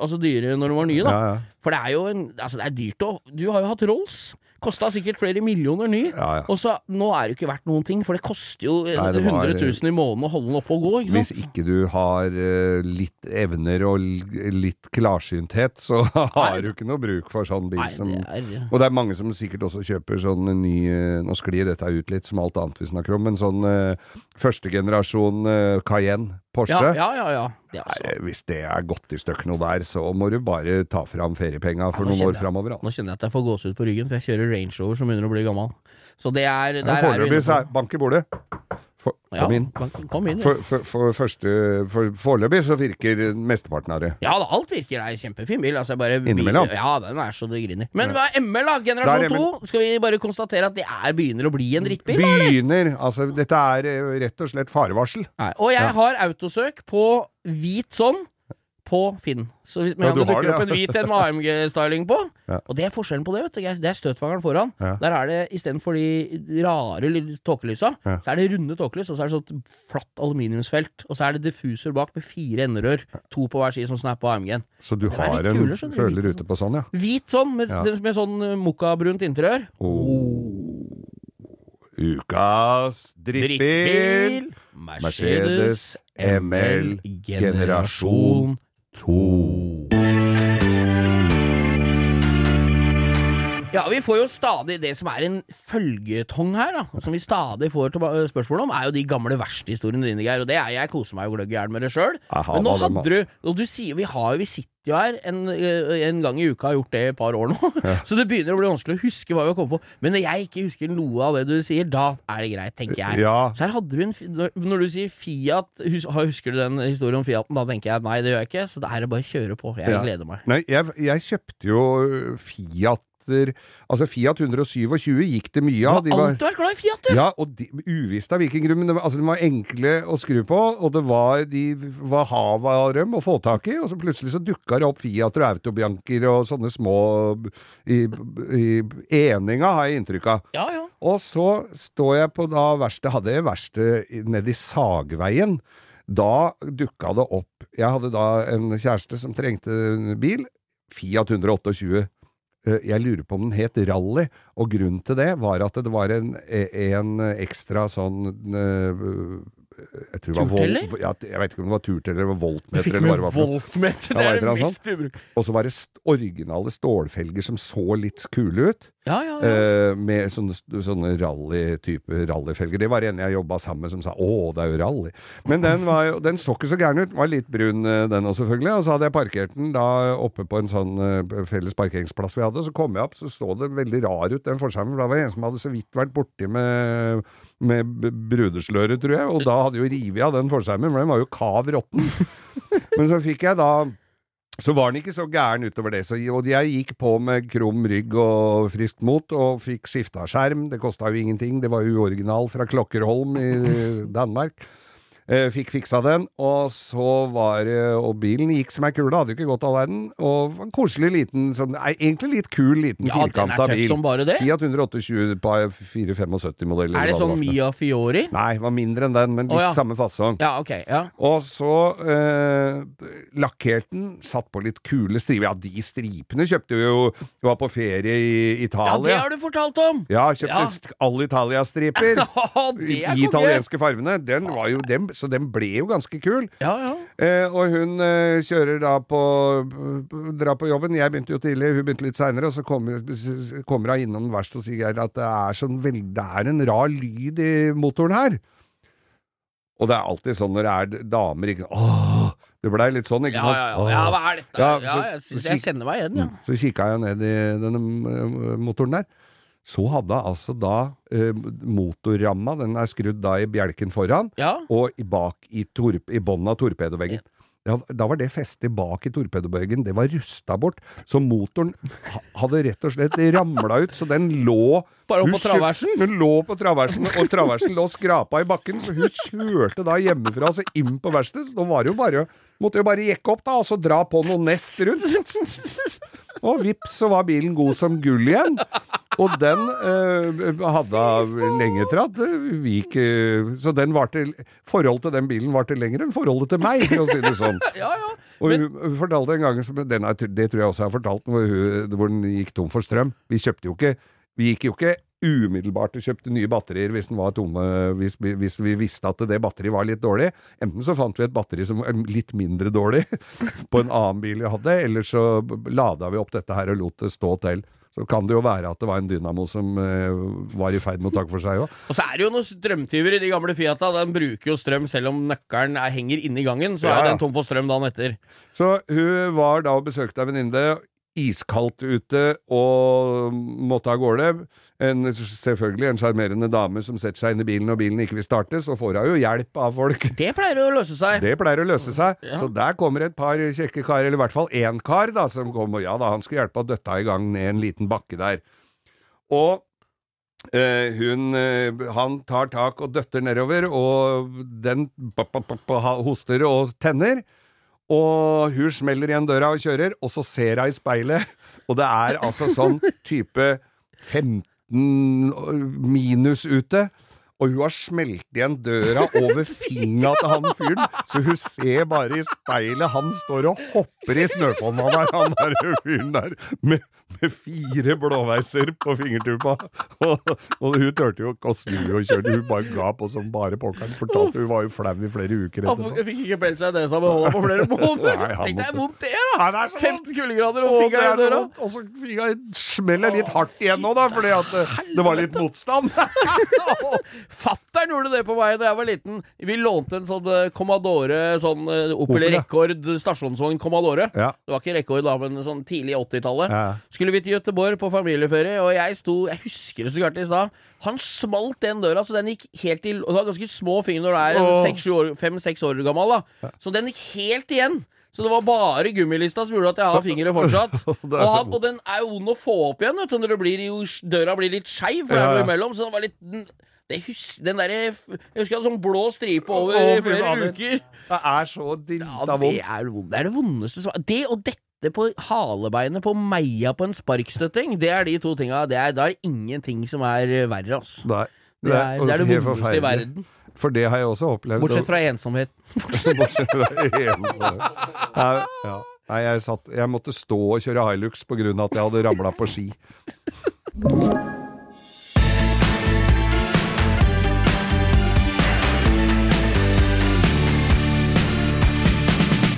altså dyre når de var nye, da. Ja, ja. For det er jo en Altså, det er dyrt å Du har jo hatt Rolls. Kosta sikkert flere millioner ny. Ja, ja. Og så Nå er det jo ikke verdt noen ting, for det koster jo Nei, det var- 100 000 i måneden å holde den oppe og gå, ikke Hvis ikke du har eh, litt evner og litt klarsynthet, så [LAUGHS] har du ikke noe bruk for sånn bil Nei, som det er Og det er mange som sikkert også kjøper sånn ny eh, Nå sklir dette ut litt som alt annet vi snakker om, men sånn uh, første generasjon eh, Cayenne Porsche. Ja, ja, ja. ja. Det altså, Nei, hvis det er gått i støkk noe der, så må du bare ta fram feriepenga for Ja, noen år framover. nå Altså. kjenner jeg at jeg får gåsehud på ryggen, for jeg kjører Range Rover som begynner å bli gammel. Så det er der er Foreløpig er bank i bordet. For, Ja, inn. Kom inn. For, for, for første for, Foreløpig så virker mesteparten av det. Ja, da, alt virker. Det er en kjempefin bil. Altså, bare, Innimellom. Ja, den er så det griner. Men hva er ML, da? Er Generasjon 2? Skal vi bare konstatere at det er begynner å bli en drittbil? da? Begynner Altså, dette er eh, rett og slett farevarsel. Nei. Og jeg Ja. har autosøk på hvit sånn på Finn. Så hvis med Ja, du dukker opp en hvit en med AMG-styling på [LAUGHS] Ja. Og det er forskjellen på det, vet du. Det er støtfangeren foran. Ja. Der er det istedenfor de rare ly- tåkelysa, så er det runde tåkelys, og så er det sånn flatt aluminiumsfelt. Og så er det diffuser bak med fire enderør. To på hver side, sånn som er på AMG-en. Så du har en kuler, sånn, føler ute på sånn, ja. Hvit sånn, med, med sånn eh, mokkabrunt interiør. Oh. Ukas drittbil. Mercedes ML generasjon 2. Ja, vi får jo stadig Det som er en følgetong her, da, som vi stadig får tilba- spørsmål om, er jo de gamle verkstedhistoriene dine, Geir. Og det er jeg koser meg jo gløgg i hjel med det sjøl. Men nå hadde du Og du sier vi har jo Vi sitter jo her en, eh, en gang i uka, har gjort det i et par år nå. [LAUGHS] Så det begynner å bli vanskelig å huske hva vi har kommet på. Men når jeg ikke husker noe av det du sier, da er det greit, tenker jeg. Ja. Så her hadde vi en Når du sier Fiat, hus- husker du den historien om Fiaten? Da tenker jeg nei, det gjør jeg ikke. Så da er det bare å kjøre på. Jeg Ja. gleder meg. Nei, jeg, jeg kjøpte jo Fiater Altså Fiat 127 gikk det mye Du har var, alltid vært glad i Fiat, du! ja, og de, uvisst av hvilken grunn, men det altså, de var enkle å skru på, og det var, de var hav av dem å få tak i, og så plutselig så dukka det opp Fiater og Autobianker og sånne små i, i eninga, har jeg inntrykk av. Ja, ja. Og så står jeg på da verkstedet, hadde jeg verksted nedi i Sagveien. Da dukka det opp Jeg hadde da en kjæreste som trengte en bil. Fiat 128. Eh, Jeg lurer på om den het Rally, og grunnen til det var at det var en, en ekstra sånn eh, jeg tror det var Turteller? volt, ja, jeg vet ikke om det var turteller eller voltmeter eller hva voltmeter, det er det han mest ubruk... Og så var det originale stålfelger som så litt kule ut. Ja, ja, ja. Eh, med sånne, sånne rally-type rallyfelger. Det var en jeg jobba sammen med som sa 'Å, det er jo rally'. Men den, var jo, den så ikke så gæren ut. Var litt brun, eh, den òg, selvfølgelig. Og så hadde jeg parkert den da oppe på en sånn eh, felles parkeringsplass vi hadde. Så kom jeg opp, så så det veldig rar ut, den forskjermen. Da var det en som hadde så vidt vært borti med, med brudesløret, tror jeg. Og da hadde jo revet av den forskjermen, for den var jo kav råtten. [LAUGHS] Men så fikk jeg da så var den ikke så gæren utover det. Så, og jeg gikk på med krum rygg og friskt mot, og fikk skifta skjerm. Det kosta jo ingenting. Det var uoriginal fra Klokkerholm i Danmark. Eh, fikk fiksa den, og så var det Og bilen gikk som ei kule, hadde jo ikke gått all verden. Og en koselig liten som, Egentlig litt kul liten Ja, den firkanta bil. som bare det. Fiat 128 på 475-modell. Er det sånn Mia Fiori? Nei, var mindre enn den, men litt oh, ja. samme fasong. Ja, ok. ja Og så eh, lakkerte den, satt på litt kule striper. Ja, de stripene kjøpte vi jo Vi var på ferie i Ja, det har du fortalt om! Ja, kjøpte Ja. all Italia-striper. [LAUGHS] I italienske farvene. Den var jo dem, så den ble jo ganske kul. Ja, ja. Eh, og hun eh, kjører da på Drar på jobben. Jeg begynte jo tidlig, hun begynte litt seinere. Og så kommer, kommer hun innom verkstedet og sier at det er, sånn veld, det er en rar lyd i motoren her. Og det er alltid sånn når det er damer ikke Åh! Det blei litt sånn, ikke Ja, sant? ja, ja. Ja, hva er dette? Ja, Ja, så- jeg, jeg kjenner meg igjen, ja. Så kikka jeg ned i denne eh, motoren der. Så hadde altså da eh, motorramma, den er skrudd da i bjelken foran, Ja, og i bak i, torp, i bånn av torpedoveggen. Ja, da var det festet bak i torpedoveggen, det var rusta bort, så motoren hadde rett og slett ramla ut, så den lå Bare opp på traversen? Den lå på traversen, og traversen lå skrapa i bakken, så hun kjørte da hjemmefra altså inn på verkstedet, så da var det jo bare Måtte jo bare jekke opp, da, og så dra på noe nest rundt. Og vips, så var bilen god som gull igjen. Og den eh, hadde lenge tratt. Vi gikk, eh, så den var til, Forholdet til den bilen varte lenger enn forholdet til meg, for å si det sånn. [LAUGHS] ja. ja. Og hun, fortalte en gang, som- den er, det tror jeg også jeg har fortalt, hvor, hun, hvor den gikk tom for strøm. Vi kjøpte jo ikke Vi gikk jo ikke umiddelbart og kjøpte nye batterier hvis tomme, hvis, vi- hvis vi visste at det batteriet var litt dårlig. Enten så fant vi et batteri som var litt mindre dårlig [LAUGHS] på en annen bil vi hadde, eller så lada vi opp dette her og lot det stå til. Så kan det jo være at det var en dynamo som eh, var i ferd med å takke for seg òg. Og så er det jo noen strømtyver i de gamle Fiata. Den bruker jo strøm selv om nøkkelen henger inne i gangen. Så Ja, er den tom for strøm dagen etter. Så hun var da og besøkte ei venninne. Iskaldt ute og måtte av gårde. En, selvfølgelig en sjarmerende dame som setter seg inn i bilen og bilen ikke vil starte, så får hun jo hjelp av folk. Det pleier å løse seg. Det pleier å løse seg. Ja. Så der kommer et par kjekke karer, eller i hvert fall én kar, da, som kommer. Ja da, han skal hjelpe å døtte i gang ned en liten bakke der. Og eh, hun eh, Han tar tak og døtter nedover, og den hoster og tenner. Og hun smeller igjen døra og kjører, og så ser hun i speilet, og det er altså sånn type 15 minus ute. Og hun har smelt igjen døra over fingra til han fyren, så hun ser bare i speilet han står og hopper i snøfonna der, han der fyren der, med, med fire blåveiser på fingertuppa. Og, og hun turte jo ikke å snu og kjøre, hun bare ga på som bare pokkeren. Fortalte hun var jo flau i flere uker Han fikk ikke pelt seg i nesa med hånda på flere [LAUGHS] måneder. Tenk deg vondt det er, da! Nei, det er så 15 kuldegrader og fingra i døra. Og så smeller litt hardt igjen nå, da, fordi at det, det var litt motstand. [LAUGHS] Fatter'n gjorde det på meg da jeg var liten. Vi lånte en sånn eh, Commodore, sånn eh, Opel. Rekord stasjonsvogn Commodore. Ja. Det var ikke rekord da, men sånn tidlig 80-tallet. Ja. Skulle vi til Gøteborg på familieferie, og jeg sto Jeg husker det så klart i stad. Han smalt den døra, så den gikk helt i Og det var ganske små fingre når du er Åh. seks, sju år, fem-seks år gammel, da. Så den gikk helt igjen. Så det var bare gummilista som gjorde at jeg har [LAUGHS] fingre fortsatt. Og, han, og den er jo vond å få opp igjen, vet du, når det blir, døra blir litt skeiv, for det Ja, er noe imellom. Så den var litt det hus, den der, Jeg husker jeg hadde sånn blå stripe over oh, flere fader. uker. Det er så Ja, drita det vondt. er, det er det vondeste som Det og dette på halebeinet på meia på en sparkstøtting, det er de to tinga. Det er, er det ingenting som er eh, verre, altså. Nei, Det er det, er det det vondeste i verden. For det har jeg også opplevd. Bortsett fra ensomhet. [LAUGHS] Bortsett fra ensomhet. Nei, ja. Nei, jeg, satt, jeg måtte stå og kjøre Hilux på grunn av at jeg hadde ramla på ski.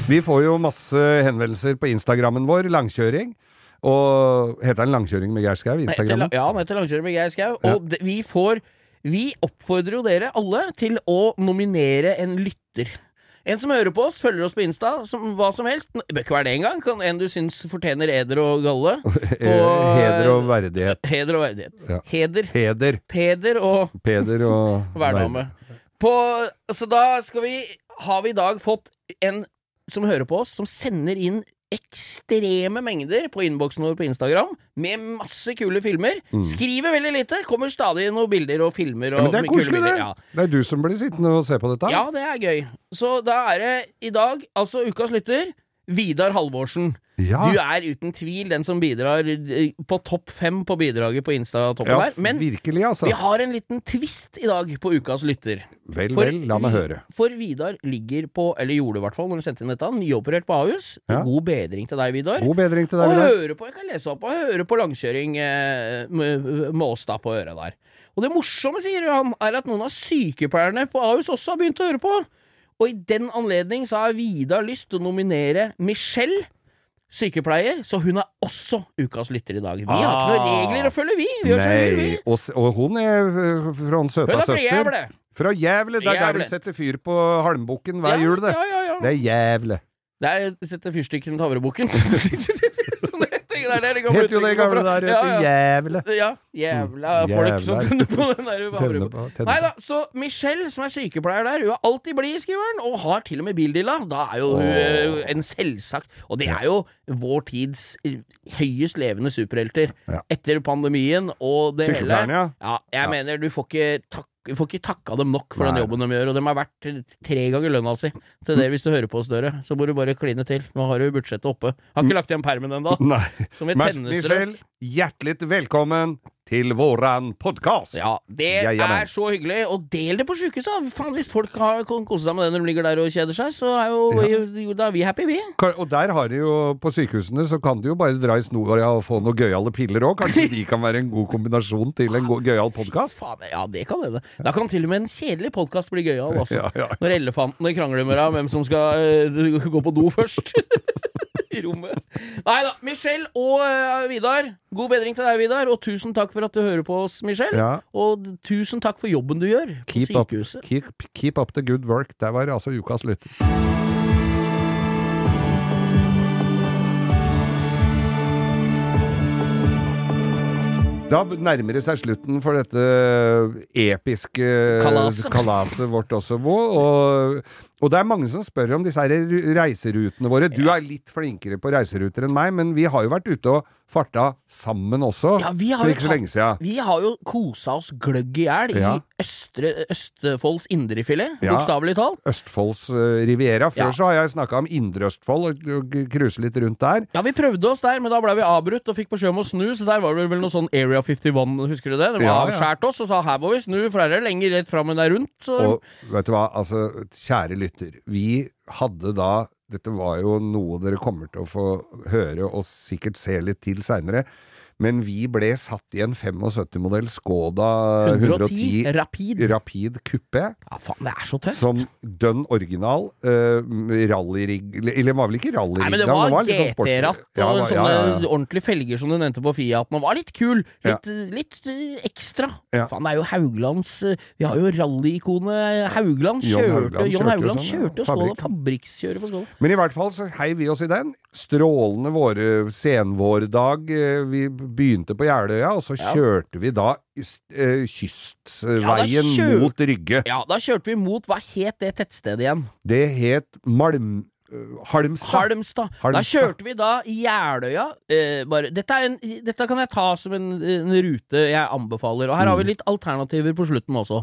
Vi får jo masse henvendelser på Instagrammen vår, langkjøring. Og Heter den Langkjøring med Geir Skau? Instagrammen? ja, han heter Langkjøring med Geir Skau. Og ja. vi får Vi oppfordrer jo dere alle til å nominere en lytter. En som hører på oss, følger oss på Insta, som, hva som helst. Det bør ikke være det engang. Kan En du syns fortjener eder og galle. [LAUGHS] På, Heder og verdighet. Heder og verdighet. Ja. Heder. Heder. Peder og Peder og [LAUGHS] hverdame. På, så da skal vi Har vi i dag fått en som hører på oss, som sender inn ekstreme mengder på innboksen vår på Instagram med masse kule filmer. Skriver veldig lite. Kommer stadig noen bilder og filmer. Og Mm. Ja, men det er koselig, det. Ja. Det er du som blir sittende og se på dette. ja, det er gøy. Så da er det i dag, altså ukas lytter, Vidar Halvorsen. Ja. Du er uten tvil den som bidrar eh, på topp fem på bidraget på Insta-toppen Ja, der. Men virkelig, altså. vi har en liten twist i dag på ukas lytter. Vel, For vel, la meg høre. For Vidar ligger på, eller gjorde i hvert fall når han sendte inn dette, nyoperert på Ahus. Ja. God bedring til deg, Vidar. God bedring til deg. Vidar. og høre på, jeg kan lese opp, og høre på langkjøring eh, med, med oss da på øret der. Og det morsomme, sier han, er at noen av sykepleierne på Ahus også har begynt å høre på. Og i den anledning så har Vidar lyst til å nominere Michelle, sykepleier, så hun er også ukas lytter i dag. Vi har ikke noen Ah. regler å følge, vi. Vi som vi og, og hun er fra en søta er søster. Fra Jævle. Det er der de setter fyr på Halmbukken hver jul, det. Ja, ja, ja. Det er Jævle. Det er sette fyrstikker rundt havrebukken. [LAUGHS] Sånn det er det det Het jo det gamle kommer der. Ja, ja. jævle Ja, jævla Mm, folk som tønner tenner på den der Nei da, så Michelle, som er sykepleier der, hun er alltid blid, skriver han, og har til og med bildilla. Da er jo hun eh, en selvsagt Og det er jo vår tids eh, høyest levende superhelter. Etter pandemien og det hele. Ja. Jeg mener du får ikke tak du får ikke takka dem nok for den jobben de gjør, og de har vært tre ganger lønna si til det hvis du hører på oss, dere. Så må du bare kline til. Nå har du budsjettet oppe. Har ikke lagt igjen permen ennå. Nei. Som et pennestrøk. Michelle, hjertelig velkommen til våran podkast. Ja, det Ja, ja, er så hyggelig. Og del det på sjukehuset. Faen, hvis folk har kan kose seg med det når de ligger der og kjeder seg, så er jo, da er vi happy, vi. Og der har de jo, på sykehusene, så kan du jo bare dra i snora og få noen gøyale piller òg. Kanskje de kan være en god kombinasjon til en gøyal podkast? Ja, det kan hende. Da kan til og med en kjedelig podkast bli gøyal, [LAUGHS] altså. Ja, ja. Når elefantene krangler med deg om hvem som skal eh, gå på do først. [LAUGHS] I rommet. Nei da. Michelle og uh, Vidar, god bedring til deg, Vidar. Og tusen takk for at du hører på oss, Michelle. Ja. Og tusen takk for jobben du gjør på Keep up, sykehuset. keep, keep up the good work. Der var altså ukas lytter. Da nærmer det seg slutten for dette episke Kalaset. kalaset vårt også, Bo. Og Og det er mange som spør om disse reiserutene våre. Du er litt flinkere på reiseruter enn meg, men vi har jo vært ute og farta sammen også Ja, vi har for ikke så lenge siden. Vi har jo kosa oss gløgg i hjel Ja. i Østre, Østfolds indrefilet, Ja. bokstavelig talt. Østfolds uh, Riviera. Før Ja. så har jeg snakka om Indre Østfold og, og cruise litt rundt der. Ja, vi prøvde oss der, men da ble vi avbrutt og fikk beskjed om å snu, så der var det vel noe sånn Area 51, husker du det? De Ja, ja. oss og sa her må vi snu, for her er det lenger rett fram enn det er rundt. Så Og vet du hva, altså, kjære lytter, vi hadde da Dette var jo noe dere kommer til å få høre og sikkert se litt til seinere. Men vi ble satt i en 75-modell Skoda 110 110 Rapid. Rapid Coupé. Ja, faen, det er så tøft. Som dønn original uh, rallyrigg Eller det var vel ikke rallyrigg? Men det var, den sånn. GT-ratt og Ja, var- sånne ja, ordentlige felger som du nevnte på Fiaten, Den var litt kul. Litt, litt eh, ekstra. Faen, det er jo Hauglands eh, Vi har jo rallyikonet Haugland. John Kjørte, Haugland John sånn, kjørte jo Skål fabrikkskjører for Skoda. Men i hvert fall så heiv vi oss i den. Strålende våre senvårdag. Eh, Vi begynte på Jeløya, og så kjørte vi da eh, kystveien kjør- mot Rygge. Ja, da kjørte vi mot Hva het det tettstedet igjen? Det het Malm... Halmstad. Halmstad. Halmstad. Da kjørte vi da i Jeløya. Eh, dette, en, dette kan jeg ta som en, en rute jeg anbefaler. Og her Mm. har vi litt alternativer på slutten også.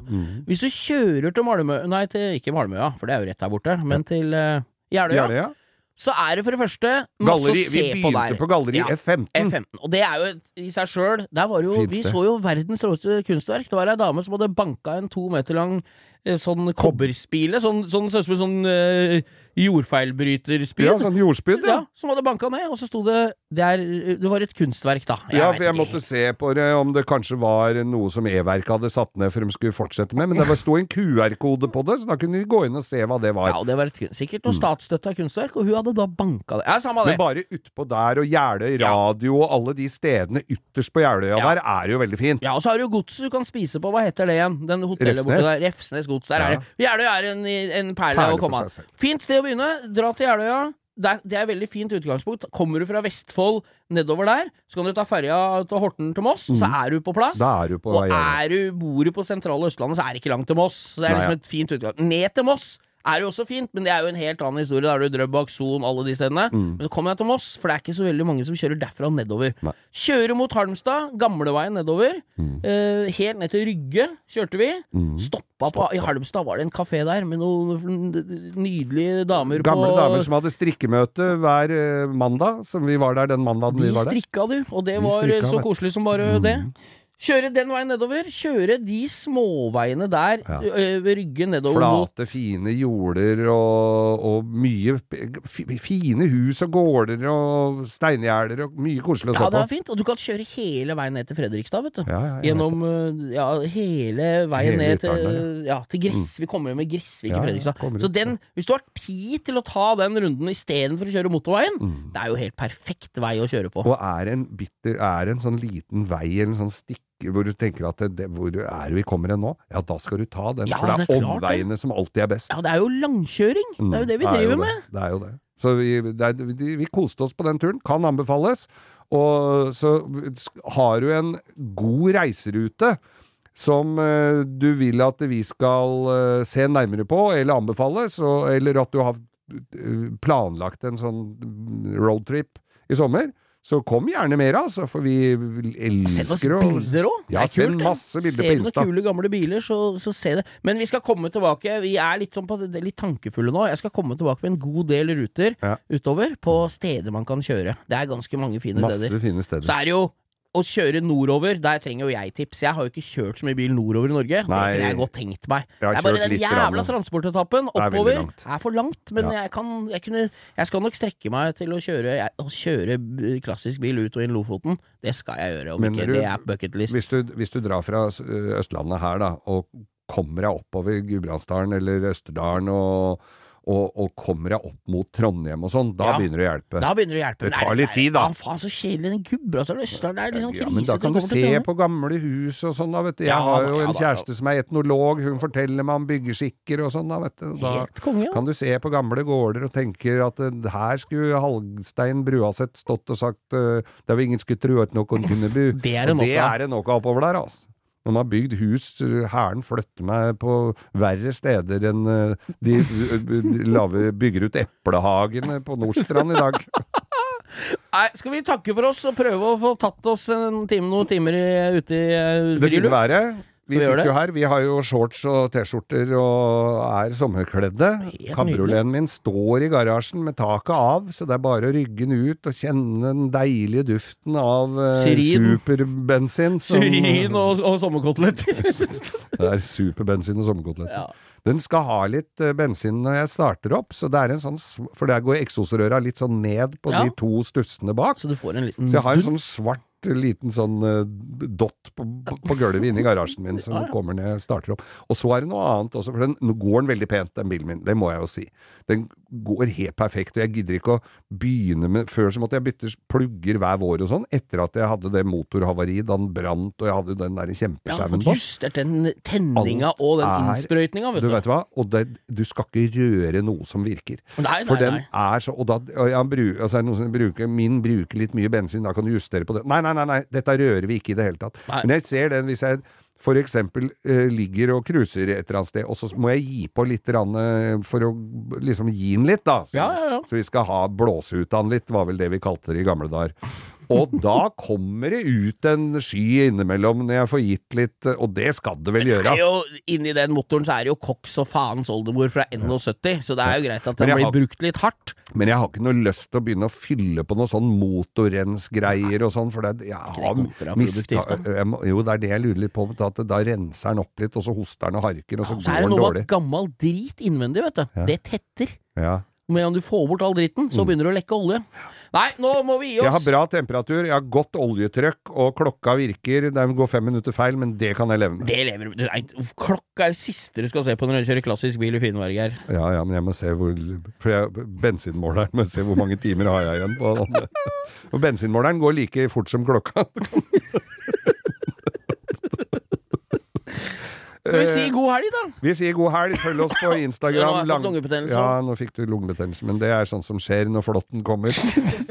Hvis du kjører til Malmø Nei, til, ikke Malmøya, for det er jo rett der borte, men til eh, Jeløya, Jeløya. Så er det for det første masse Galleri. å se Vi begynte på Galleri Ja. F15. F15. Og det er jo i seg sjøl Der var jo Fint Vi så jo verdens råeste kunstverk. Det var ei dame som hadde banka en to meter lang eh, sånn kobberspile. Sånn, sånn, sånn, sånn, sånn jordfeilbryterspyd. Ja, sånn jordspyd, ja. Ja, som hadde banka ned, og så sto det Det, er, det var et kunstverk, da. Ja, for jeg ikke måtte se på det, om det kanskje var noe som E-verket hadde satt ned for de skulle fortsette med, men det var- sto en QR-kode på det, så da kunne vi gå inn og se hva det var. Ja, og det var et, sikkert noe statsstøtta kunstverk, og hun hadde da banka det. Ja, samme det. Men bare utpå der, og Jeløy radio og alle de stedene ytterst på Jeløya Ja. der, er jo veldig fint. Ja, og så har du godset du kan spise på. Hva heter det igjen? Den hotellet Refsnes. borte der. Refsnes gods. Der Ja. er det. Jeløya er en, en perle, Perle å komme an. Fint sted å begynne. Dra til Jeløya. Det er, det er veldig fint utgangspunkt. Kommer du fra Vestfold nedover der, så kan du ta ferja til Horten til Moss, så er du på plass. Mhm. Er du på og er du, bor du på sentrale Østlandet, så er det ikke langt til Moss. Så det er Nei, liksom et fint utgangspunkt. Ned til Moss er jo også fint, men det er jo en helt annen historie. Da er du Drøbak, Son, alle de stedene. Mm. Men kommer jeg til Moss, for det er ikke så veldig mange som kjører derfra og nedover. Nei. Kjører mot Halmstad, gamleveien nedover. Mm. Eh, helt ned til Rygge kjørte vi. Stoppa på I Halmstad var det en kafé der med noen nydelige damer Gamle på damer som hadde strikkemøte hver eh, mandag, som vi var der den mandagen De vi var der. De strikka, du, og det De var strikka, så koselig som bare det. Kjøre den veien nedover. Kjøre de småveiene der Ja. ved Rygge nedover Flate, fine jorder og, og mye fine hus og gårder og steingjerder og mye koselig å se Ja, det er fint. Og du kan kjøre hele veien ned til Fredrikstad, vet du. Ja, ja, Gjennom ja, hele veien Hele ned til, ja, til Gress. Vi kommer jo med Gressvik i Fredrikstad. Så den, hvis du har tid til å ta den runden istedenfor å kjøre motorveien, det er jo helt perfekt vei å kjøre på. Mm. Og er en bitter, er en sånn liten vei en sånn stikke hvor du tenker at det, hvor er vi kommer hen nå? Ja, da skal du ta den, Ja, for det er, det er omveiene som alltid er best. Ja, det er jo langkjøring. Det er jo det vi Mm, driver det. med. Det. er jo det. Så vi, er, vi, koste oss på den turen. Kan anbefales. Og så har du en god reiserute som eh, du vil at vi skal eh, se nærmere på eller anbefale, eller at du har eh, planlagt en sånn roadtrip i sommer, så kom gjerne mer, altså, for vi Send oss elsker å bilder òg. Ja, send masse bilder Ser du noen kule gamle biler, så, så se det. Men vi skal komme tilbake. Vi er litt, sånn på, det er litt tankefulle nå. Jeg skal komme tilbake med en god del ruter Ja. utover på steder man kan kjøre. Det er ganske mange fine Masse steder. fine steder. Så er det jo å kjøre nordover, der trenger jo jeg tips. Jeg har jo ikke kjørt så mye bil nordover i Norge. Nei. det kunne jeg godt tenkt meg. Jeg det er bare den jævla transportetappen Det er oppover er for langt. Men Ja. jeg kan jeg, kunne, jeg skal nok strekke meg til å kjøre, jeg, å kjøre klassisk bil ut og inn Lofoten. Det skal jeg gjøre, om Men ikke du- det er bucketlist. Hvis du, hvis du drar fra Østlandet her, da, og kommer deg oppover Gudbrandsdalen eller Østerdalen, og, og, og kommer deg opp mot Trondheim og sånn, da Ja. begynner det å hjelpe. Da begynner det å hjelpe. Det tar litt tid, da. Ja, faen, så kjedelig den Gudbrandsdalen og. Det er liksom Ja, men da kan du se på gamle hus og sånn, da, vet du. Jeg Ja, har jo en da. kjæreste som er etnolog, hun forteller meg om byggeskikker og sånn, da, vet du. Da Helt konge, ja. kan du se på gamle gårder og tenke at uh, her skulle Halgstein Bruaseth stått og sagt uh, det var ingen skulle tro at noen kunne bo. [LAUGHS] Det er det nok av oppover der, altså. Man har bygd hus, eh, hæren flytter meg på verre steder enn eh, de, lave, bygger ut eplehagene på Nordstrand i dag. [LAUGHS] Nei, skal vi takke for oss og prøve å få tatt oss en time, noen timer i, ute i friluft? Det fine været. Vi sitter jo her. Vi har jo shorts og T-skjorter og er sommerkledde. Helt Kabrioleten min står i garasjen med taket av, så det er bare å rygge den ut og kjenne den deilige duften av eh, Syrin. superbensin. som- Syrin og, og sommerkoteletter. [LAUGHS] Det er superbensin og sommerkoteletter. ja. Den skal ha litt eh, bensin når jeg starter opp, så det er en sånn For der går eksosrøra litt sånn ned på Ja. de to stussene bak. Så du får en liten Så jeg har en sånn svart liten sånn eh, dott på, på, gulvet inne i garasjen min som kommer jeg starter opp. Og så er det noe annet også, for den, går den veldig pent, den bilen min. Det må jeg jo si. Den går helt perfekt, og jeg gidder ikke å begynne med Før så måtte jeg bytte plugger hver vår og sånn, etter at jeg hadde det motorhavariet da den brant, og jeg hadde den der kjempeskjermen på. Ja, justert den tenninga og den innsprøytninga, vet Du du. vet hva? Og det, du skal ikke røre noe som virker. Nei, For den nei. er så Og da og jeg bruker, altså, noen som bruker, Min bruker litt mye bensin, da kan du justere på det. Nei, nei, nei, nei dette rører vi ikke i det hele tatt. Nei. Men jeg ser den hvis jeg for eksempel eh, ligger og cruiser et eller annet sted, og så må jeg gi på litt rann, eh, for å liksom gi den litt, da. Så, Ja, ja, ja. så vi skal ha blåse ut av den litt, var vel det vi kalte det i gamle dager. Og da kommer det ut en sky innimellom når jeg får gitt litt, og det skal det vel Det gjøre. er jo, inni den motoren så er det jo koks og faens oldemor fra 71, så det er jo greit at den blir har- brukt litt hardt. Men jeg har ikke noe lyst til å begynne å fylle på noe sånn motorrensgreier og sånn, for det, jeg har mista Jo, det er det jeg lurer litt på, at da renser den opp litt, og så hoster den og harker, og så Så er går det den noe dårlig. med at gammel drit innvendig, vet du. Ja. Det tetter. Ja. Men om du får bort all dritten, så begynner det å lekke olje. Nei, nå må vi gi oss. Jeg har bra temperatur, jeg har godt oljetrykk, og klokka virker. Den går fem minutter feil, men det kan jeg leve med. Det lever Nei, Klokka er det siste du skal se på når du kjører klassisk bil i Finnmark her. Ja, ja, men jeg må se hvor jeg, bensinmåleren må se hvor mange timer har jeg igjen på den. [LAUGHS] Og bensinmåleren går like fort som klokka. Vi sier god helg, da? Vi sier god helg, følg oss på [LAUGHS] Så nå Instagram. har jeg fått lungebetennelse Ja, nå fikk du lungebetennelse, men det er sånt som skjer når flåtten kommer. [LAUGHS]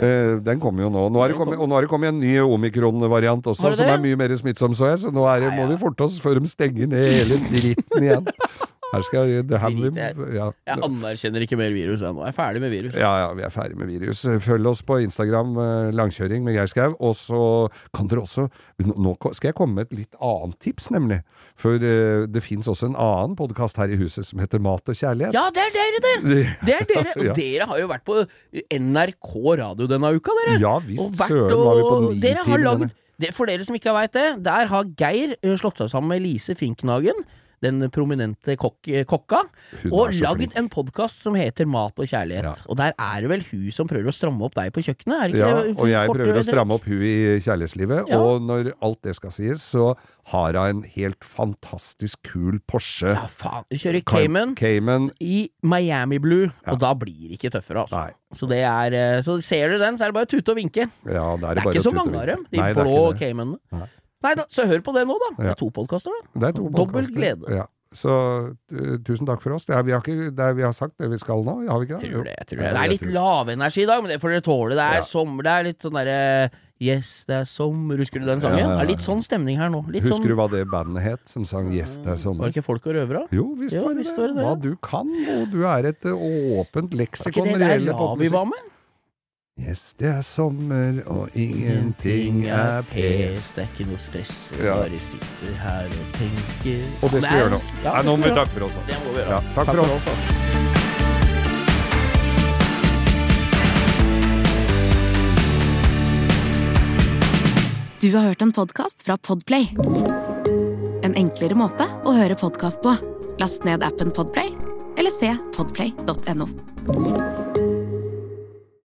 Eh, den kommer jo nå. nå kommet, og nå har det kommet en ny omikron-variant også, som er mye mer smittsom, så jeg, så nå er det, må vi forte oss før de stenger ned hele dritten igjen. [LAUGHS] Her skal jeg, det her, er- ja. Jeg anerkjenner ikke mer virus. Jeg er ferdig med virus. Ja, ja, vi er ferdig med virus. Følg oss på Instagram, eh, langkjøring med Geir Skau. Og så kan dere også Nå nå skal jeg komme med et litt annet tips, nemlig. For eh, det fins også en annen podkast her i huset som heter Mat og kjærlighet. Ja, det er dere, det! Det er dere. [LAUGHS] Og dere har jo vært på NRK radio denne uka, dere. Ja visst, søren var vi på og- Dere har lagd For dere som ikke veit det, der har Geir eh, slått seg sammen med Lise Finknagen, den prominente kokk, eh, kokka, og er lagd en podkast som heter Mat og kjærlighet. Ja. Og der er det vel hun som prøver å stramme opp deg på kjøkkenet? Er det ikke Ja, det? og jeg prøver å stramme opp hun i kjærlighetslivet. Ja. Og når alt det skal sies, så har hun en helt fantastisk kul Porsche. Ja, faen. Du kjører Cayman Cayman. i Miami Blue, Ja. og da blir det ikke tøffere, altså. Nei. Så det er eh, Så ser du den, så er det bare å tute og vinke. Ja, det er, Det er bare ikke så mange av dem, de er blå. Caymanene. Nei. Da, så hør på det nå, da. Det er to podkaster, da. Det er to Dobbelt glede. Ja. Så eh, tusen takk for oss. Det er, vi, har ikke, det er, vi har sagt det vi skal nå, har vi ikke det? Tror det, tror det. Det er litt lavenergi i dag, men det får dere tåle. Det er Ja. sommer, det er litt sånn derre Yes, det er sommer. Husker du den sangen? Ja, ja, ja. Det er litt sånn stemning her nå. Litt Husker sånn du hva det bandet het som sang 'Yes, det er Var sommer'? det ikke Folk og røvere? Jo, visst var det det. var. Hva du kan, og du er et eh, åpent det gjelder leksikon det ikke det der Ravi var med? Yes, det er sommer, og ingenting er pes. Det er ikke noe stress. Jeg Ja. bare sitter her og tenker Og det skal vi gjøre nå. Ja, Nei, nå må vi takke for oss. da. Det må vi gjøre. Ja, takk for oss. altså. Du har hørt en podkast fra Podplay. En enklere måte å høre podkast på. Last ned appen Podplay, eller se podplay.no.